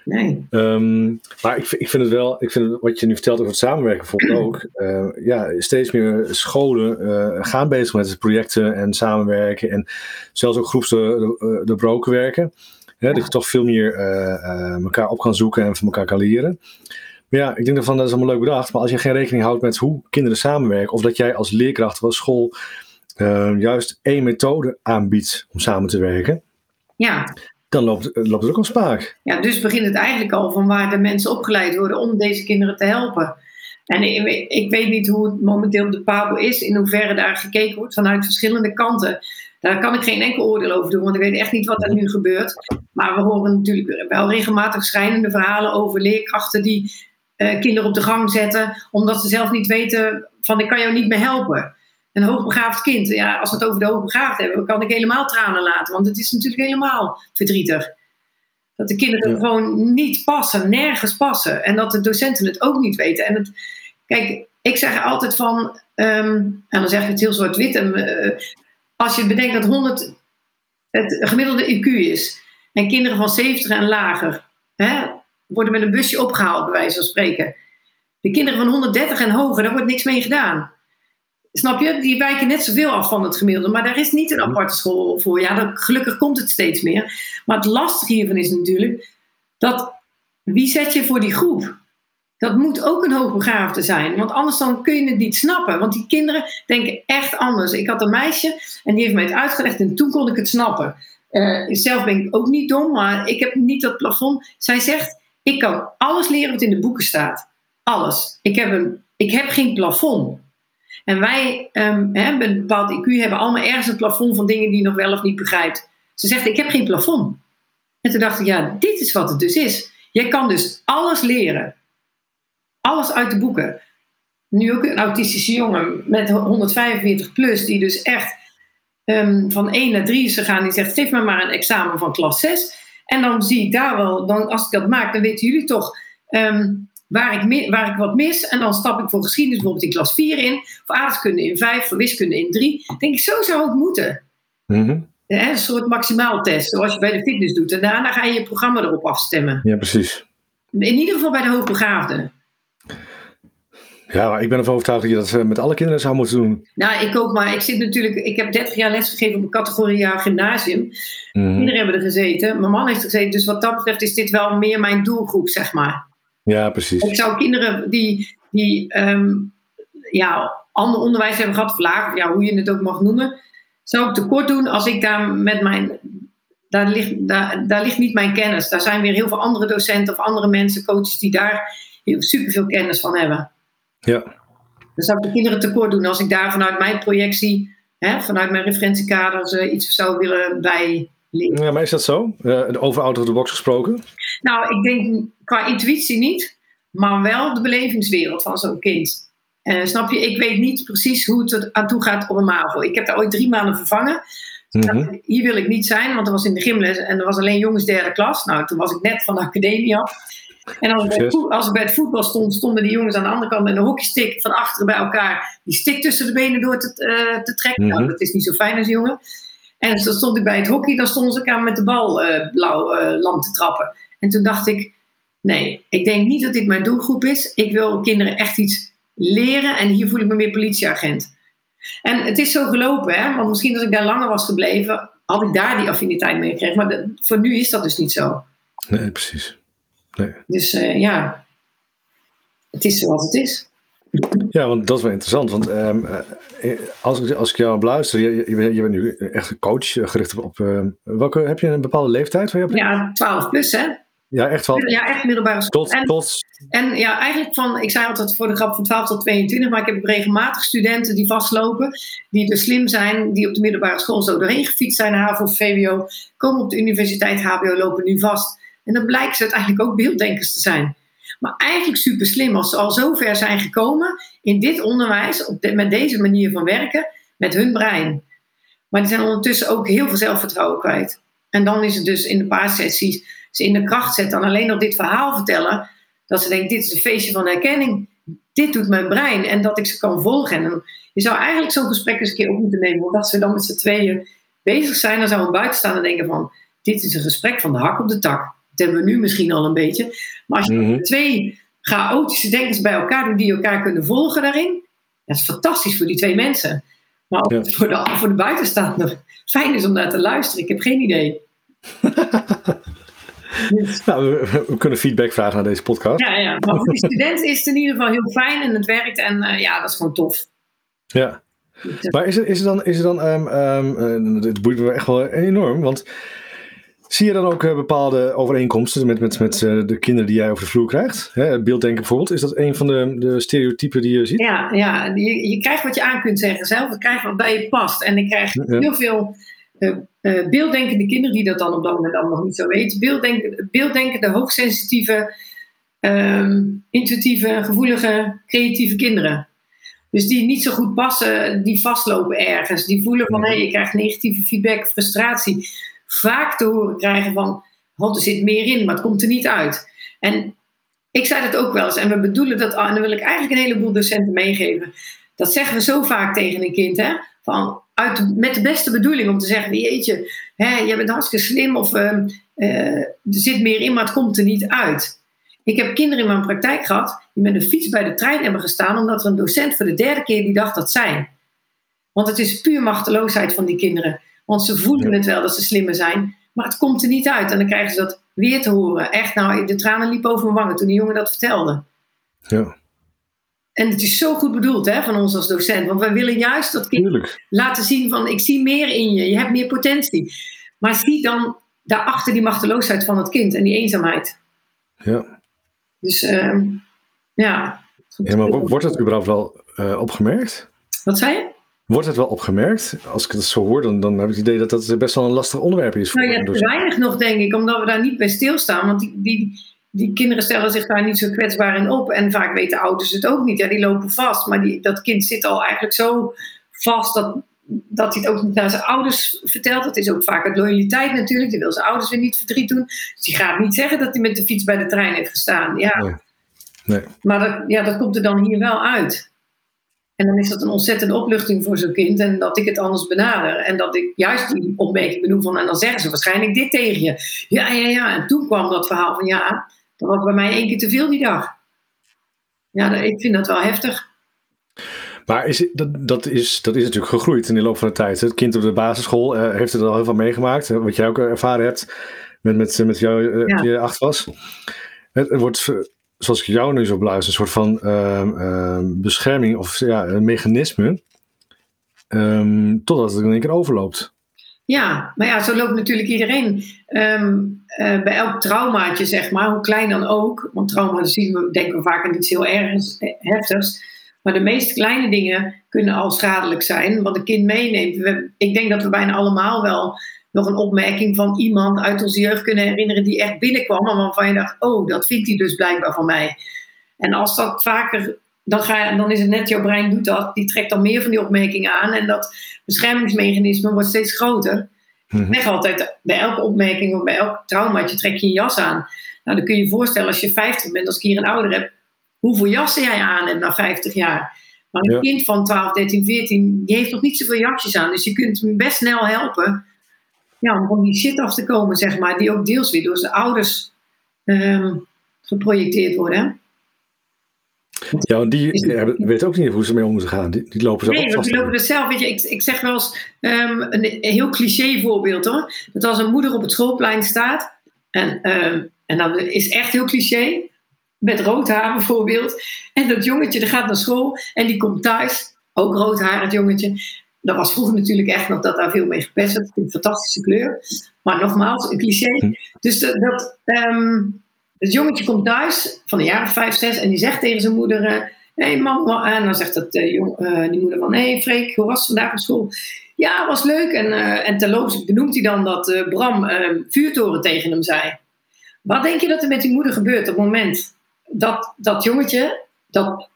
Nee. Um, maar ik, ik vind het wel, ik vind wat je nu vertelt over het samenwerken bijvoorbeeld ook. Uh, ja, steeds meer scholen uh, gaan bezig met projecten en samenwerken. En zelfs ook groeps de, de broken werken. Ja. Dat je toch veel meer uh, elkaar op kan zoeken en van elkaar kan leren. Maar ja, ik denk ervan dat is allemaal leuk bedacht. Maar als je geen rekening houdt met hoe kinderen samenwerken. Of dat jij als leerkracht of als school juist één methode aanbiedt om samen te werken. Ja dan loopt, loopt het ook al spaak. Ja, dus begint het eigenlijk al van waar de mensen opgeleid worden om deze kinderen te helpen. En ik, ik weet niet hoe het momenteel op de PABO is, in hoeverre daar gekeken wordt vanuit verschillende kanten. Daar kan ik geen enkel oordeel over doen, want ik weet echt niet wat er nu gebeurt. Maar we horen natuurlijk wel regelmatig schrijnende verhalen over leerkrachten die uh, kinderen op de gang zetten, omdat ze zelf niet weten van ik kan jou niet meer helpen een hoogbegaafd kind, ja, als we het over de hoogbegaafd hebben, kan ik helemaal tranen laten. Want het is natuurlijk helemaal verdrietig. Dat de kinderen gewoon niet passen, nergens passen. En dat de docenten het ook niet weten. En het, kijk, ik zeg altijd van, ehm, en dan zeg ik het heel zwart-wit. Uh, als je bedenkt dat 100 het gemiddelde IQ is. En kinderen van 70 en lager hè, worden met een busje opgehaald, bij wijze van spreken. De kinderen van 130 en hoger, daar wordt niks mee gedaan. Snap je? Die wijken net zoveel af van het gemiddelde. Maar daar is niet een aparte school voor. Ja, dat, gelukkig komt het steeds meer. Maar het lastige hiervan is natuurlijk dat wie zet je voor die groep? Dat moet ook een hoogbegaafde zijn. Want anders dan kun je het niet snappen. Want die kinderen denken echt anders. Ik had een meisje en die heeft mij het uitgelegd en toen kon ik het snappen. Uh, zelf ben ik ook niet dom, maar ik heb niet dat plafond. Zij zegt, ik kan alles leren wat in de boeken staat. Alles. Ik heb, een, ik heb geen plafond. En wij um, hebben een bepaald IQ, hebben allemaal ergens een plafond van dingen die je nog wel of niet begrijpt. Ze zegt, ik heb geen plafond. En toen dacht ik, ja, dit is wat het dus is. Jij kan dus alles leren. Alles uit de boeken. Nu ook een autistische jongen met 145 plus, die dus echt um, van 1 naar 3 is gegaan. Die zegt, geef me maar een examen van klas 6. En dan zie ik daar wel, dan, als ik dat maak, dan weten jullie toch um, waar ik, waar ik wat mis. En dan stap ik voor geschiedenis bijvoorbeeld in klas 4 in. Voor aardrijkskunde in 5, voor wiskunde in 3. denk ik, zo zou het moeten. Mm een soort maximaaltest, zoals je bij de fitness doet. En daarna ga je je programma erop afstemmen. Ja, precies. In ieder geval bij de hoogbegaafden. Ja, maar ik ben ervan overtuigd dat je dat eh, met alle kinderen zou moeten doen. Nou, ik ook, maar ik zit natuurlijk, ik heb 30 jaar lesgegeven op een categorie gymnasium. Mm Kinderen hebben er gezeten, mijn man heeft er gezeten, dus wat dat betreft is dit wel meer mijn doelgroep, zeg maar. Ja, precies. Ik zou kinderen die, die um, ja, ander onderwijs hebben gehad, of ja, hoe je het ook mag noemen, zou ik tekort doen als ik daar met mijn. Daar ligt, daar, daar ligt niet mijn kennis. Daar zijn weer heel veel andere docenten of andere mensen, coaches, die daar superveel kennis van hebben. Ja. Dan zou ik de kinderen tekort doen als ik daar vanuit mijn projectie, hè, vanuit mijn referentiekaders, uh, iets zou willen bij ja, maar is dat zo? Uh, over out of the box gesproken? Nou, ik denk qua intuïtie niet, maar wel de belevingswereld van zo'n kind. Uh, snap je? Ik weet niet precies hoe het er aan toe gaat op een MAVO. Ik heb daar ooit drie maanden vervangen. Mm -hmm. Hier wil ik niet zijn, want er was in de gymles en er was alleen jongens derde klas. Nou, toen was ik net van de academie af. En als ik, bij, als ik bij het voetbal stond, stonden die jongens aan de andere kant met een hockeystick van achteren bij elkaar. Die stick tussen de benen door te, uh, te trekken. Mm -hmm. Nou, dat is niet zo fijn als jongen. En dan stond ik bij het hockey, dan stonden ze elkaar met de bal uh, blauw uh, lam te trappen. En toen dacht ik, nee, ik denk niet dat dit mijn doelgroep is. Ik wil kinderen echt iets leren en hier voel ik me meer politieagent. En het is zo gelopen, hè? want misschien als ik daar langer was gebleven, had ik daar die affiniteit mee gekregen. Maar de, voor nu is dat dus niet zo. Nee, precies. Nee. Dus uh, ja, het is zoals het is. Ja, want dat is wel interessant. Want um, als, ik, als ik jou beluister, je, je, bent, je bent nu echt een coach gericht op. op uh, welke, heb je een bepaalde leeftijd? Waar je op ja, 12 plus, hè? Ja, echt wel. Ja, echt middelbare school. Tot, en, tot... en ja, eigenlijk van, ik zei altijd voor de grap van 12 tot 22, maar ik heb regelmatig studenten die vastlopen, die dus slim zijn, die op de middelbare school zo doorheen gefietst zijn, HAVO of VWO, komen op de universiteit HBO, lopen nu vast. En dan blijken ze uiteindelijk ook beelddenkers te zijn. Maar eigenlijk super slim als ze al zo ver zijn gekomen in dit onderwijs, op met deze manier van werken, met hun brein. Maar die zijn ondertussen ook heel veel zelfvertrouwen kwijt. En dan is het dus in de paarsessies ze in de kracht zetten en alleen nog dit verhaal vertellen, dat ze denken, dit is een feestje van herkenning. Dit doet mijn brein en dat ik ze kan volgen. En je zou eigenlijk zo'n gesprek eens een keer op moeten nemen. Als we dan met z'n tweeën bezig zijn, dan zou een buitenstaander denken van, dit is een gesprek van de hak op de tak. Dat hebben we nu misschien al een beetje. Maar als je mm -hmm. twee chaotische denkers bij elkaar doet die elkaar kunnen volgen daarin, dat is fantastisch voor die twee mensen. Maar het voor de, voor de buitenstaander fijn is om naar te luisteren, ik heb geen idee. nou, we, we, kunnen feedback vragen naar deze podcast. Ja, ja. maar voor die studenten is het in ieder geval heel fijn en het werkt en uh, ja, dat is gewoon tof. Ja. Maar is er, is er dan, is er dan um, um, het boeit me echt wel enorm, want Zie je dan ook uh, bepaalde overeenkomsten met, met, met uh, de kinderen die jij over de vloer krijgt? Hè, beelddenken bijvoorbeeld, is dat een van de, de stereotypen die je ziet? Ja, ja. Je, je krijgt wat je aan kunt zeggen zelf, je krijgt wat bij je past. En ik krijg ja. heel veel uh, beelddenkende kinderen die dat dan op dat moment allemaal nog niet zo weten. Beelddenken, beelddenkende, hoogsensitieve, um, intuïtieve, gevoelige, creatieve kinderen. Dus die niet zo goed passen, die vastlopen ergens. Die voelen van, hé, hey, je krijgt negatieve feedback, frustratie vaak te horen krijgen van, er zit meer in, maar het komt er niet uit. En ik zei dat ook wel eens, en we bedoelen dat, en dan wil ik eigenlijk een heleboel docenten meegeven. Dat zeggen we zo vaak tegen een kind, hè? Van, uit, met de beste bedoeling om te zeggen, jeetje, hè, je bent hartstikke slim of uh, uh, er zit meer in, maar het komt er niet uit. Ik heb kinderen in mijn praktijk gehad die met een fiets bij de trein hebben gestaan omdat er een docent voor de derde keer die dacht dat zijn. Want het is puur machteloosheid van die kinderen. Want ze voelen het wel dat ze slimmer zijn, maar het komt er niet uit. En dan krijgen ze dat weer te horen. Echt, nou, de tranen liepen over mijn wangen toen die jongen dat vertelde. Ja. En het is zo goed bedoeld hè, van ons als docent. Want wij willen juist dat kind Tuurlijk. laten zien van... ik zie meer in je, je hebt meer potentie. Maar zie dan daarachter die machteloosheid van het kind en die eenzaamheid. Ja. Dus uh, ja. Ja, maar wordt het überhaupt wel uh, opgemerkt? Wat zei je? Wordt het wel opgemerkt? Als ik het zo hoor, dan, dan heb ik het idee dat dat best wel een lastig onderwerp is. Voor nou ja, te weinig nog, denk ik, omdat we daar niet bij stilstaan. Want die, die, die kinderen stellen zich daar niet zo kwetsbaar in op. En vaak weten ouders het ook niet. Ja, die lopen vast. Maar die, dat kind zit al eigenlijk zo vast dat, dat hij het ook niet naar zijn ouders vertelt. Dat is ook vaak uit loyaliteit natuurlijk. Die wil zijn ouders weer niet verdriet doen. Dus die gaat niet zeggen dat hij met de fiets bij de trein heeft gestaan. Ja. Nee. Nee. Maar dat, ja, dat komt er dan hier wel uit. En dan is dat een ontzettende opluchting voor zo'n kind. En dat ik het anders benader. En dat ik juist die opmerking benoem van. En dan zeggen ze waarschijnlijk dit tegen je. Ja, ja, ja. En toen kwam dat verhaal van ja, dat was bij mij één keer te veel die dag. Ja, ik vind dat wel heftig. Maar is, dat, dat, is, dat is natuurlijk gegroeid in de loop van de tijd. Het kind op de basisschool uh, heeft er al heel veel meegemaakt. Wat jij ook ervaren hebt met, met, met jou, uh, ja. je acht was. Het, het wordt zoals ik jou nu zo beluister, een soort van uh, uh, bescherming of ja, een mechanisme. Um, totdat het in één keer overloopt. Ja, maar ja, zo loopt natuurlijk iedereen. Ehm, eh, bij elk traumaatje, zeg maar, hoe klein dan ook. Want trauma zien we, denken we vaak aan iets heel erg heftigs. Maar de meest kleine dingen kunnen al schadelijk zijn. Wat een kind meeneemt. ik denk dat we bijna allemaal wel nog een opmerking van iemand uit onze jeugd kunnen herinneren die echt binnenkwam. En waarvan je dacht, oh, dat vindt hij dus blijkbaar van mij. En als dat vaker, dan, ga, dan is het net, jouw brein doet dat. Die trekt dan meer van die opmerkingen aan. En dat beschermingsmechanisme wordt steeds groter. Ik zeg altijd, bij elke opmerking of bij elk traumaatje trek je een jas aan. Nou, dan kun je je voorstellen als je 50 bent, als ik hier een ouder heb, hoeveel jassen jij aan hebt na 50 jaar. Maar een kind van 12, 13, 14, die heeft nog niet zoveel jasjes aan. Dus je kunt hem best snel helpen ja, om van die shit af te komen, zeg maar, die ook deels weer door zijn ouders um, geprojecteerd worden. Ja, want die weten ook niet hoe ze mee om moeten gaan. Die, die lopen zo Nee, want die lopen er zelf. Weet je, ik, ik zeg wel eens um, een, heel cliché voorbeeld hoor. Dat als een moeder op het schoolplein staat. En, um, en dat is echt heel cliché. Met rood haar bijvoorbeeld. En dat jongetje die gaat naar school en die komt thuis. Ook rood haar, het jongetje. Dat was vroeger natuurlijk echt nog dat daar veel mee gepest werd. Een fantastische kleur. Maar nogmaals, een cliché. Hm. Dus dat, um, het jongetje komt thuis van een jaar of vijf, zes en die zegt tegen zijn moeder: Hé, uh, hey, mam, en dan zegt dat, uh, jong, uh, die moeder van: Hé, hey, Freek, hoe was het vandaag op school? Ja, was leuk. En, en terloops benoemt hij dan dat Bram vuurtoren tegen hem zei. Wat denk je dat er met die moeder gebeurt op het moment dat dat jongetje dat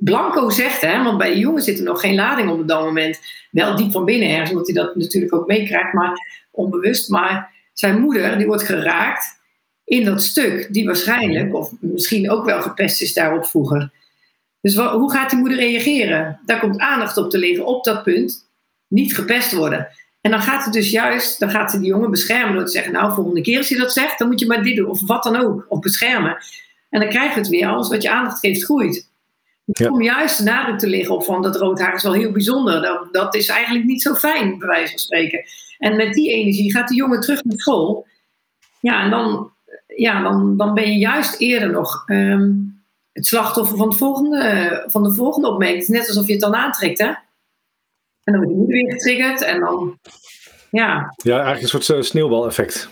Blanco zegt, hè, want bij de jongen zit er nog geen lading op dat moment. Wel diep van binnen ergens, omdat hij dat natuurlijk ook meekrijgt, maar onbewust. Maar zijn moeder, die wordt geraakt in dat stuk, die waarschijnlijk, of misschien ook wel gepest is daarop vroeger. Dus hoe gaat die moeder reageren? Daar komt aandacht op te liggen, op dat punt, niet gepest worden. En dan gaat het dus juist, dan gaat ze die jongen beschermen door te zeggen, nou, volgende keer als je dat zegt, dan moet je maar dit doen, of wat dan ook, of beschermen. En dan krijg je het weer, alles wat je aandacht geeft, groeit. Ja. Om juist de nadruk te liggen op van dat rood haar is wel heel bijzonder. Dat, dat is eigenlijk niet zo fijn, bij wijze van spreken. En met die energie gaat de jongen terug naar school. Ja, en dan, ja, dan, dan ben je juist eerder nog ehm, het slachtoffer van, het volgende, van de volgende opmerking. Het is net alsof je het dan aantrekt, hè? En dan wordt je moeder weer getriggerd en dan, ja. Ja, eigenlijk een soort uh, sneeuwbaleffect.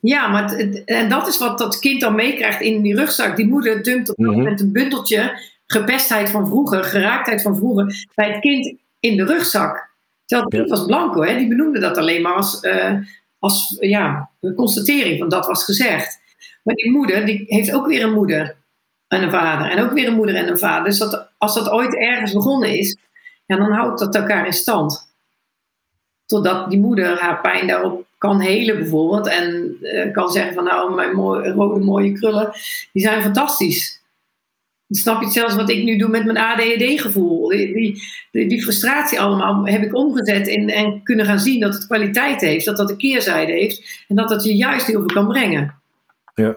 Ja, maar en dat is wat dat kind dan meekrijgt in die rugzak. Die moeder dumpt op mm moment een bundeltje gepestheid van vroeger, geraaktheid van vroeger, bij het kind in de rugzak. Terwijl het kind was blanco, hè? die benoemde dat alleen maar als, uh, als ja, een constatering van dat was gezegd. Maar die moeder, die heeft ook weer een moeder en een vader. En ook weer een moeder en een vader. Dus dat, als dat ooit ergens begonnen is, ja, dan houdt dat elkaar in stand. Totdat die moeder haar pijn daarop kan helen bijvoorbeeld. En uh, kan zeggen van nou, mijn mooie, rode mooie krullen, die zijn fantastisch. Snap je zelfs wat ik nu doe met mijn ADHD-gevoel? Die, die, die, frustratie allemaal heb ik omgezet in, en kunnen gaan zien dat het kwaliteit heeft, dat dat een keerzijde heeft en dat dat je juist heel veel kan brengen. Ja.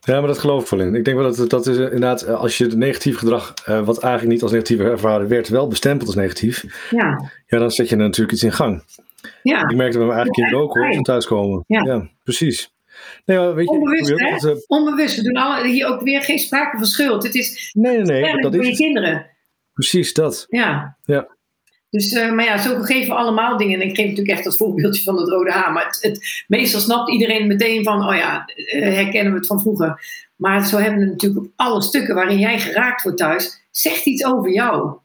Ja, maar dat geloof ik wel in. Ik denk wel dat dat is inderdaad, eh, als je het negatief gedrag, uh, wat eigenlijk niet als negatief ervaren werd, wel bestempeld als negatief. Ja. Ja, dan zet je er natuurlijk iets in gang. Ja. Ik merkte bij mijn eigen kinderen ook hoor, van thuiskomen. Ja. ja, precies. Nee, weet je, Onbewust, hè? Eh, Onbewust. We doen alle, hier ook weer geen sprake van schuld. Het is nee, nee, nee, dat voor je kinderen. Precies, dat. Ja. ja. Dus, uh, maar ja, zo geven we allemaal dingen. En ik geef natuurlijk echt dat voorbeeldje van het rode haar. Maar het, het, meestal snapt iedereen meteen van, oh ja, uh, herkennen we het van vroeger. Maar zo hebben we natuurlijk op alle stukken waarin jij geraakt wordt thuis, zegt iets over jou.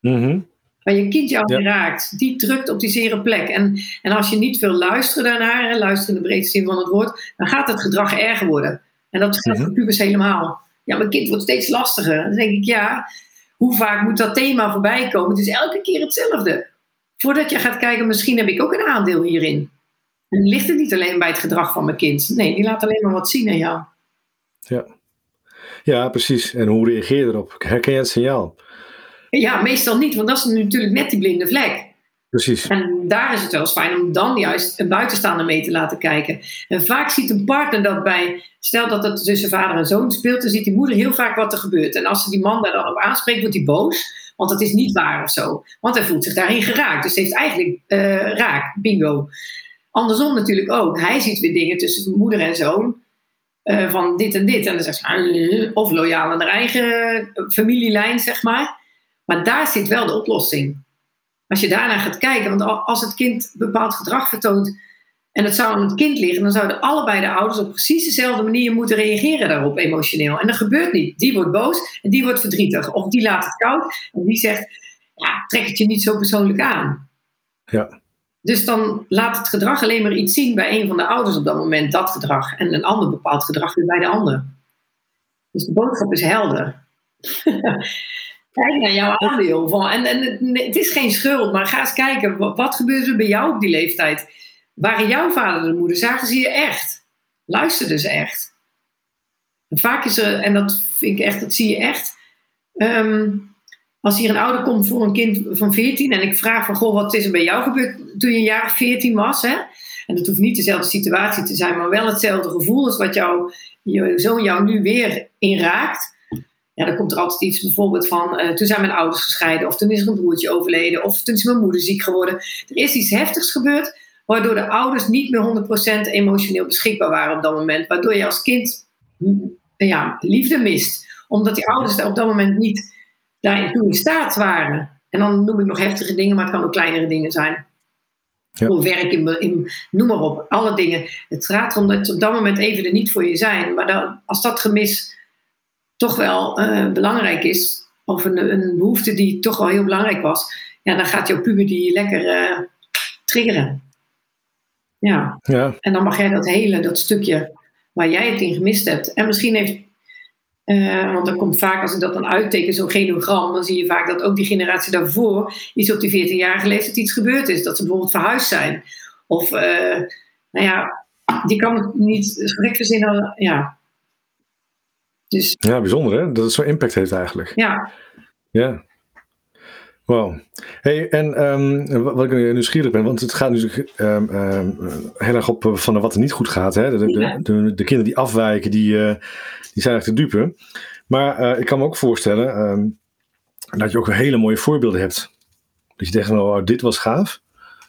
Mm waar je kind jou ja. raakt, die drukt op die zere plek. En, en als je niet wil luisteren daarnaar, luisteren in de breedste zin van het woord, dan gaat het gedrag erger worden. En dat geldt mm voor pubers helemaal. Ja, mijn kind wordt steeds lastiger. Dan denk ik, ja, hoe vaak moet dat thema voorbij komen? Het is elke keer hetzelfde. Voordat je gaat kijken, misschien heb ik ook een aandeel hierin. En ligt het niet alleen bij het gedrag van mijn kind. Nee, die laat alleen maar wat zien aan jou. Ja, ja precies. En hoe reageer je erop? Herken je het signaal? Ja, meestal niet, want dat is natuurlijk net die blinde vlek. Precies. En daar is het wel eens fijn om dan juist een buitenstaander mee te laten kijken. En vaak ziet een partner dat bij, stel dat het tussen vader en zoon speelt, dan ziet die moeder heel vaak wat er gebeurt. En als ze die man daar dan op aanspreekt, wordt hij boos. Want dat is niet waar of zo. Want hij voelt zich daarin geraakt. Dus hij heeft eigenlijk uh, raak, bingo. Andersom natuurlijk ook. Hij ziet weer dingen tussen moeder en zoon. Uh, van dit en dit. En dan zegt hij, of loyaal aan de eigen familielijn, zeg maar. Maar daar zit wel de oplossing. als je daarna gaat kijken, want als het kind bepaald gedrag vertoont en het zou aan het kind liggen, dan zouden allebei de ouders op precies dezelfde manier moeten reageren daarop emotioneel. En dat gebeurt niet. Die wordt boos en die wordt verdrietig. Of die laat het koud en die zegt, ja, trek het je niet zo persoonlijk aan. Ja. Dus dan laat het gedrag alleen maar iets zien bij een van de ouders op dat moment, dat gedrag. En een ander bepaald gedrag weer bij de ander. Dus de boodschap is helder. Kijk naar jouw aandeel. Van, en, en het is geen schuld, maar ga eens kijken. Wat, wat gebeurde er bij jou op die leeftijd? Waren jouw vader en moeder, zagen ze je echt? Luisterden ze echt? En vaak is er, en dat vind ik echt, dat zie je echt. Ehm, als hier een ouder komt voor een kind van 14 en ik vraag van, goh, wat is er bij jou gebeurd toen je een jaar of 14 was? Hè? En dat hoeft niet dezelfde situatie te zijn, maar wel hetzelfde gevoel als wat jouw zoon jou nu weer inraakt. Ja, dan komt er altijd iets bijvoorbeeld van, uh, toen zijn mijn ouders gescheiden, of toen is er een broertje overleden, of toen is mijn moeder ziek geworden. Er is iets heftigs gebeurd, waardoor de ouders niet meer 100% emotioneel beschikbaar waren op dat moment. Waardoor je als kind ja, liefde mist. Omdat die ouders op dat moment niet daarin toe in staat waren. En dan noem ik nog heftige dingen, maar het kan ook kleinere dingen zijn. Ja. werk, in, in, noem maar op, alle dingen. Het gaat erom dat ze op dat moment even er niet voor je zijn. Maar dan, als dat gemis toch wel uh, belangrijk is, of een, een, behoefte die toch wel heel belangrijk was, ja, dan gaat jouw puber die lekker uh, triggeren. Ja. ja. En dan mag jij dat hele, dat stukje waar jij het in gemist hebt. En misschien heeft, uh, want dan komt vaak als ik dat dan uitteken, zo'n genogram, dan zie je vaak dat ook die generatie daarvoor, iets op die 14-jarige leeftijd iets gebeurd is. Dat ze bijvoorbeeld verhuisd zijn. Of, nou ja, die kan het niet gek verzinnen. Ja. Dus, ja, bijzonder hè, dat het zo'n impact heeft eigenlijk. Ja. Ja. Wow. Hey, en um, wat ik nieuwsgierig ben, want het gaat natuurlijk um, um, heel erg op van wat er niet goed gaat. Hè? De, de, de, de kinderen die afwijken, die, uh, die zijn echt te dupe. Maar uh, ik kan me ook voorstellen dat je ook hele mooie voorbeelden hebt. Dat je denkt, oh, dit was gaaf.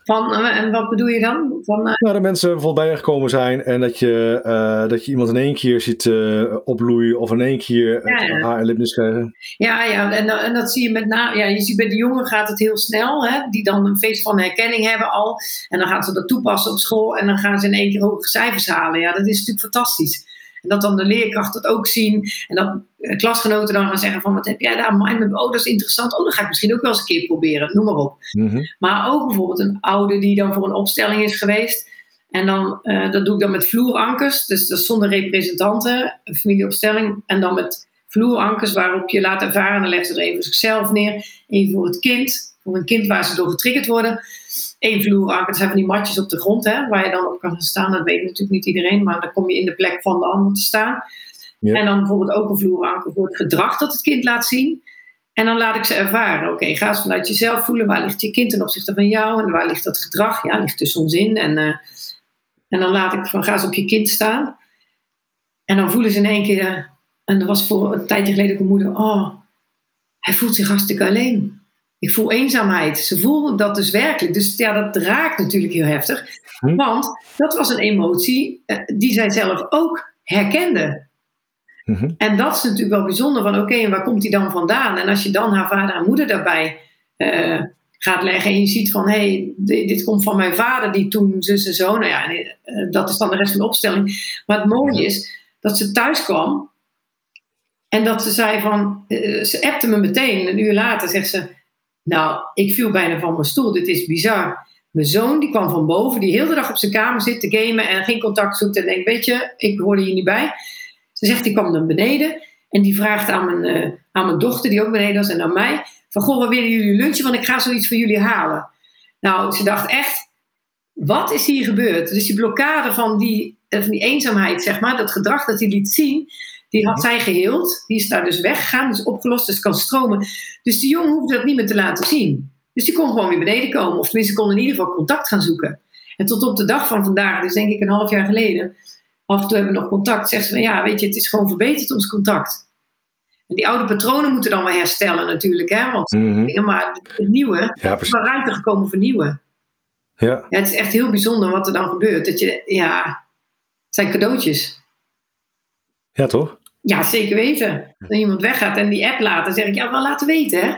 Van, eh, en wat bedoel je dan? Van, uh... Nou, dat mensen bijvoorbeeld bij je gekomen zijn en dat je, uh, dat je iemand in één keer ziet uh, opbloeien of in één keer ja, ja. haar en lipnis krijgen. Ja, ja en, en dat zie je met name. Ja, je ziet bij de jongen gaat het heel snel, hè, die dan een feest van herkenning hebben al. En dan gaan ze dat toepassen op school en dan gaan ze in één keer hoge cijfers halen. Ja, dat is natuurlijk fantastisch. En dat dan de leerkracht dat ook zien. En dat eh, klasgenoten dan gaan zeggen van wat heb jij daar? Mind oh dat is interessant. Oh, dat ga ik misschien ook wel eens een keer proberen. Noem maar op. Mhm. Maar ook bijvoorbeeld een ouder die dan voor een opstelling is geweest. En dan, uh, dat doe ik dan met vloerankers. Dus dat zonder representanten, een familieopstelling. En dan met vloerankers waarop je laat ervaren. Dan legt ze er even voor zichzelf neer. Even voor het kind. Voor een kind waar ze door getriggerd worden één vloeranker. Dat zijn van die matjes op de grond hè, waar je dan op kan staan. Dat weet natuurlijk niet iedereen, maar dan kom je in de plek van de ander te staan. Ja. En dan bijvoorbeeld ook een vloeranker voor het gedrag dat het kind laat zien. En dan laat ik ze ervaren. Oké, ga eens vanuit jezelf voelen. Waar ligt je kind ten opzichte van jou? En waar ligt dat gedrag? Ja, ligt tussen ons in. En, uh, en dan laat ik van, ga eens op je kind staan. En dan voelen ze in één keer... en dat was voor een tijdje geleden ook een moeder... Oh, hij voelt zich hartstikke alleen. Ik voel eenzaamheid. Ze voelden dat dus werkelijk. Dus ja, dat raakt natuurlijk heel heftig. Hm. Want dat was een emotie eh, die zij zelf ook herkende. Hm. En dat is natuurlijk wel bijzonder. Van oké, en waar komt die dan vandaan? En als je dan haar vader en moeder daarbij uh, gaat leggen. En je ziet van, hé, hey, dit, dit, komt van mijn vader die toen zus en zo. Nou ja, uh, dat is dan de rest van de opstelling. Maar het mooie is dat ze thuis kwam. En dat ze zei van, ze appte me meteen. Een uur later zegt ze... Nou, ik viel bijna van mijn stoel. Dit is bizar. Mijn zoon die kwam van boven, die heel de dag op zijn kamer zit te gamen en geen contact zoekt. En denkt, weet je, ik hoorde hier niet bij. Ze zegt, die kwam naar beneden en die vraagt aan mijn, uh, aan mijn dochter, die ook beneden was, en aan mij. Van, goh, waar willen jullie lunchen? Want ik ga zoiets voor jullie halen. Nou, ze dacht echt, wat is hier gebeurd? Dus die blokkade van die, eh, van die eenzaamheid, zeg maar, dat gedrag dat hij liet zien, die had zij geheeld. Die is daar dus weggegaan, dus opgelost, dus kan stromen. Dus die jongen hoefde dat niet meer te laten zien. Dus die kon gewoon weer beneden komen. Of tenminste, kon in ieder geval contact gaan zoeken. En tot op de dag van vandaag, dus denk ik een half jaar geleden, af en toe hebben we nog contact, zegt ze van ja, weet je, het is gewoon verbeterd ons contact. En die oude patronen moeten dan wel herstellen natuurlijk, hè? Want mm maar het nieuwe, ja, is wel ruimte gekomen voor nieuwe. Ja. ja. Het is echt heel bijzonder wat er dan gebeurt. Dat je, ja, het zijn cadeautjes. Ja, toch? Ja, zeker weten. Als iemand weggaat en die app laat, dan zeg ik, ja, wel laten weten. Hè?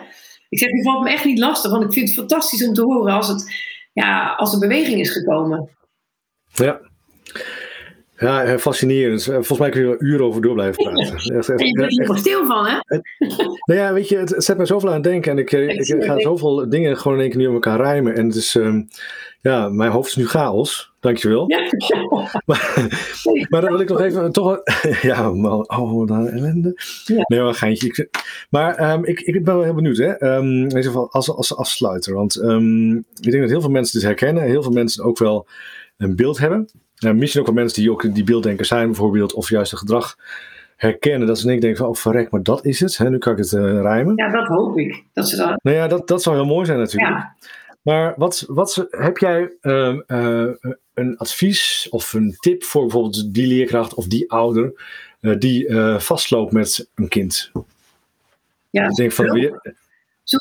Ik zeg, het valt me echt niet lastig, want ik vind het fantastisch om te horen als, het, ja, als er beweging is gekomen. Ja. Ja, eh, fascinerend. Eh, volgens mij kun je er uren over door blijven praten. Ja. Echt, echt, en je bent er nog stil van, hè? nou ja, weet je, het, zet mij zoveel aan het denken. En ik, ik, ik ga zoveel dingen gewoon in één keer nu op elkaar rijmen. En het is, um, ja, mijn hoofd is nu chaos. Dankjewel. Ja. maar, maar dan wil ik nog even toch. ja, man, oh, dan ellende. Ja. Nee, maar geintje. Maar um, ik, ik ben wel heel benieuwd, hè? Um, in geval als, als afsluiter. Want ik denk dat heel veel mensen dit herkennen. Heel veel mensen ook wel een beeld hebben. En misschien ook wel mensen die ook die beelddenkers zijn, bijvoorbeeld, of juist het gedrag herkennen. Dat ze denk denken van, oh verrek, maar dat is het. Hè? Nu kan ik het uh, rijmen. Ja, dat hoop ik. Dat ze dat... Nou ja, dat, dat zou heel mooi zijn natuurlijk. Ja. Maar wat, wat heb jij uh, uh, een advies of een tip voor bijvoorbeeld die leerkracht of die ouder uh, die vastloopt met een kind? Ja, ik denk van weer.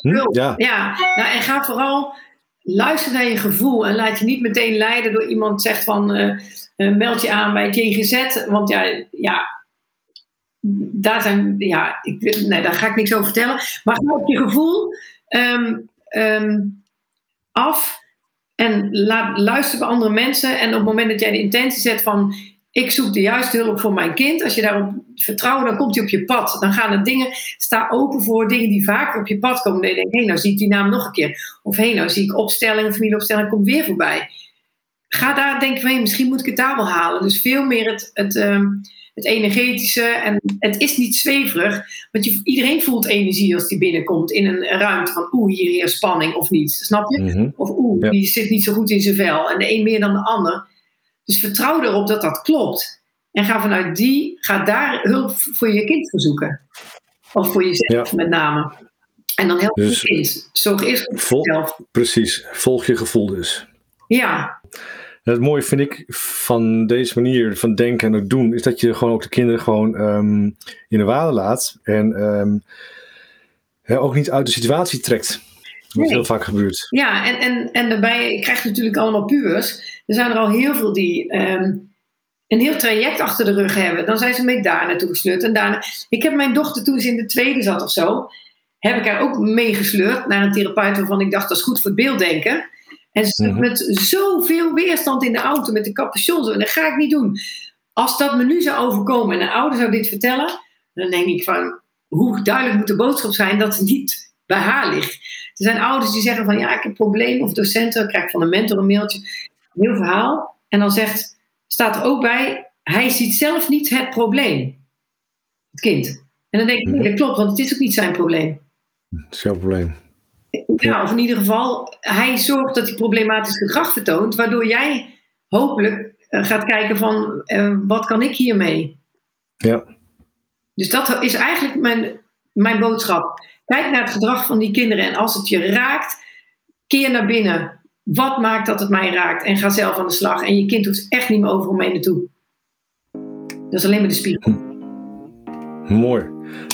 Hm? Ja. ja, nou, en ga vooral luister naar je gevoel en laat je niet meteen leiden door iemand zegt van uh, uh, meld je aan bij GGZ. Want ja, ja daar zijn, ja, ik, nee, daar ga ik niks over vertellen. Maar ga op je gevoel um, um, af en laat luisteren bij andere mensen. En op het moment dat jij de intentie zet van ik zoek de juiste hulp voor mijn kind. Als je daarop vertrouwt, dan komt hij op je pad. Dan gaan er dingen, sta open voor dingen die vaker op je pad komen. Dan denk je, hé, nou zie ik die naam nog een keer. Of hé, nou zie ik opstelling, familieopstelling, komt weer voorbij. Ga daar denken, hey, misschien moet ik het daar wel halen. Dus veel meer het, het, um, het energetische. En het is niet zweverig, want je, iedereen voelt energie als die binnenkomt in een ruimte van oeh, hier hier spanning of niet. Snap je? Mm -hmm. Of oeh, ja. die zit niet zo goed in zijn vel. En de een meer dan de ander. Dus vertrouw erop dat dat klopt. En ga vanuit die, ga daar hulp voor je kind verzoeken. Of voor jezelf ja. met name. En dan help je dus, kind. Zorg eerst voor jezelf. Precies, volg je gevoel dus. Ja. Het mooie vind ik van deze manier van denken en het doen, is dat je gewoon ook de kinderen gewoon um, in de waarde laat. En um, ja, ook niet uit de situatie trekt. Wat nee. heel vaak gebeurt. Ja, en, en, en daarbij krijg je natuurlijk allemaal pubers. Er zijn er al heel veel die um, een heel traject achter de rug hebben. Dan zijn ze mee daar naartoe gesleurd. En daarna, ik heb mijn dochter toen ze in de tweede zat of zo, heb ik haar ook meegesleurd naar een therapeut waarvan ik dacht dat is goed voor het beelddenken. En ze mm-hmm. met zoveel weerstand in de auto met de capuchon. En dat ga ik niet doen. Als dat me nu zou overkomen en een ouder zou dit vertellen, dan denk ik van hoe duidelijk moet de boodschap zijn dat het niet bij haar ligt. Er zijn ouders die zeggen van ja, ik heb een probleem. Of docenten, krijg van een mentor een mailtje. Heel verhaal. En dan zegt, staat er ook bij, hij ziet zelf niet het probleem. Het kind. En dan denk ik, nee, dat klopt, want het is ook niet zijn probleem. Het is jouw probleem. Ja, of in ieder geval, hij zorgt dat hij problematisch gedrag vertoont, waardoor jij hopelijk uh, gaat kijken van, uh, wat kan ik hiermee? Ja. Dus dat is eigenlijk mijn, mijn boodschap. Kijk naar het gedrag van die kinderen en als het je raakt, keer naar binnen. Wat maakt dat het mij raakt? En ga zelf aan de slag. En je kind hoeft echt niet meer overal mee naartoe. Dat is alleen maar de spiegel. Mooi.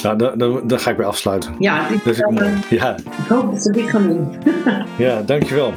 Nou, dan, dan, ga ik weer afsluiten. Ja, dit dat is mooi. Ja. ik hoop dat ze dit gaan doen. ja, dankjewel.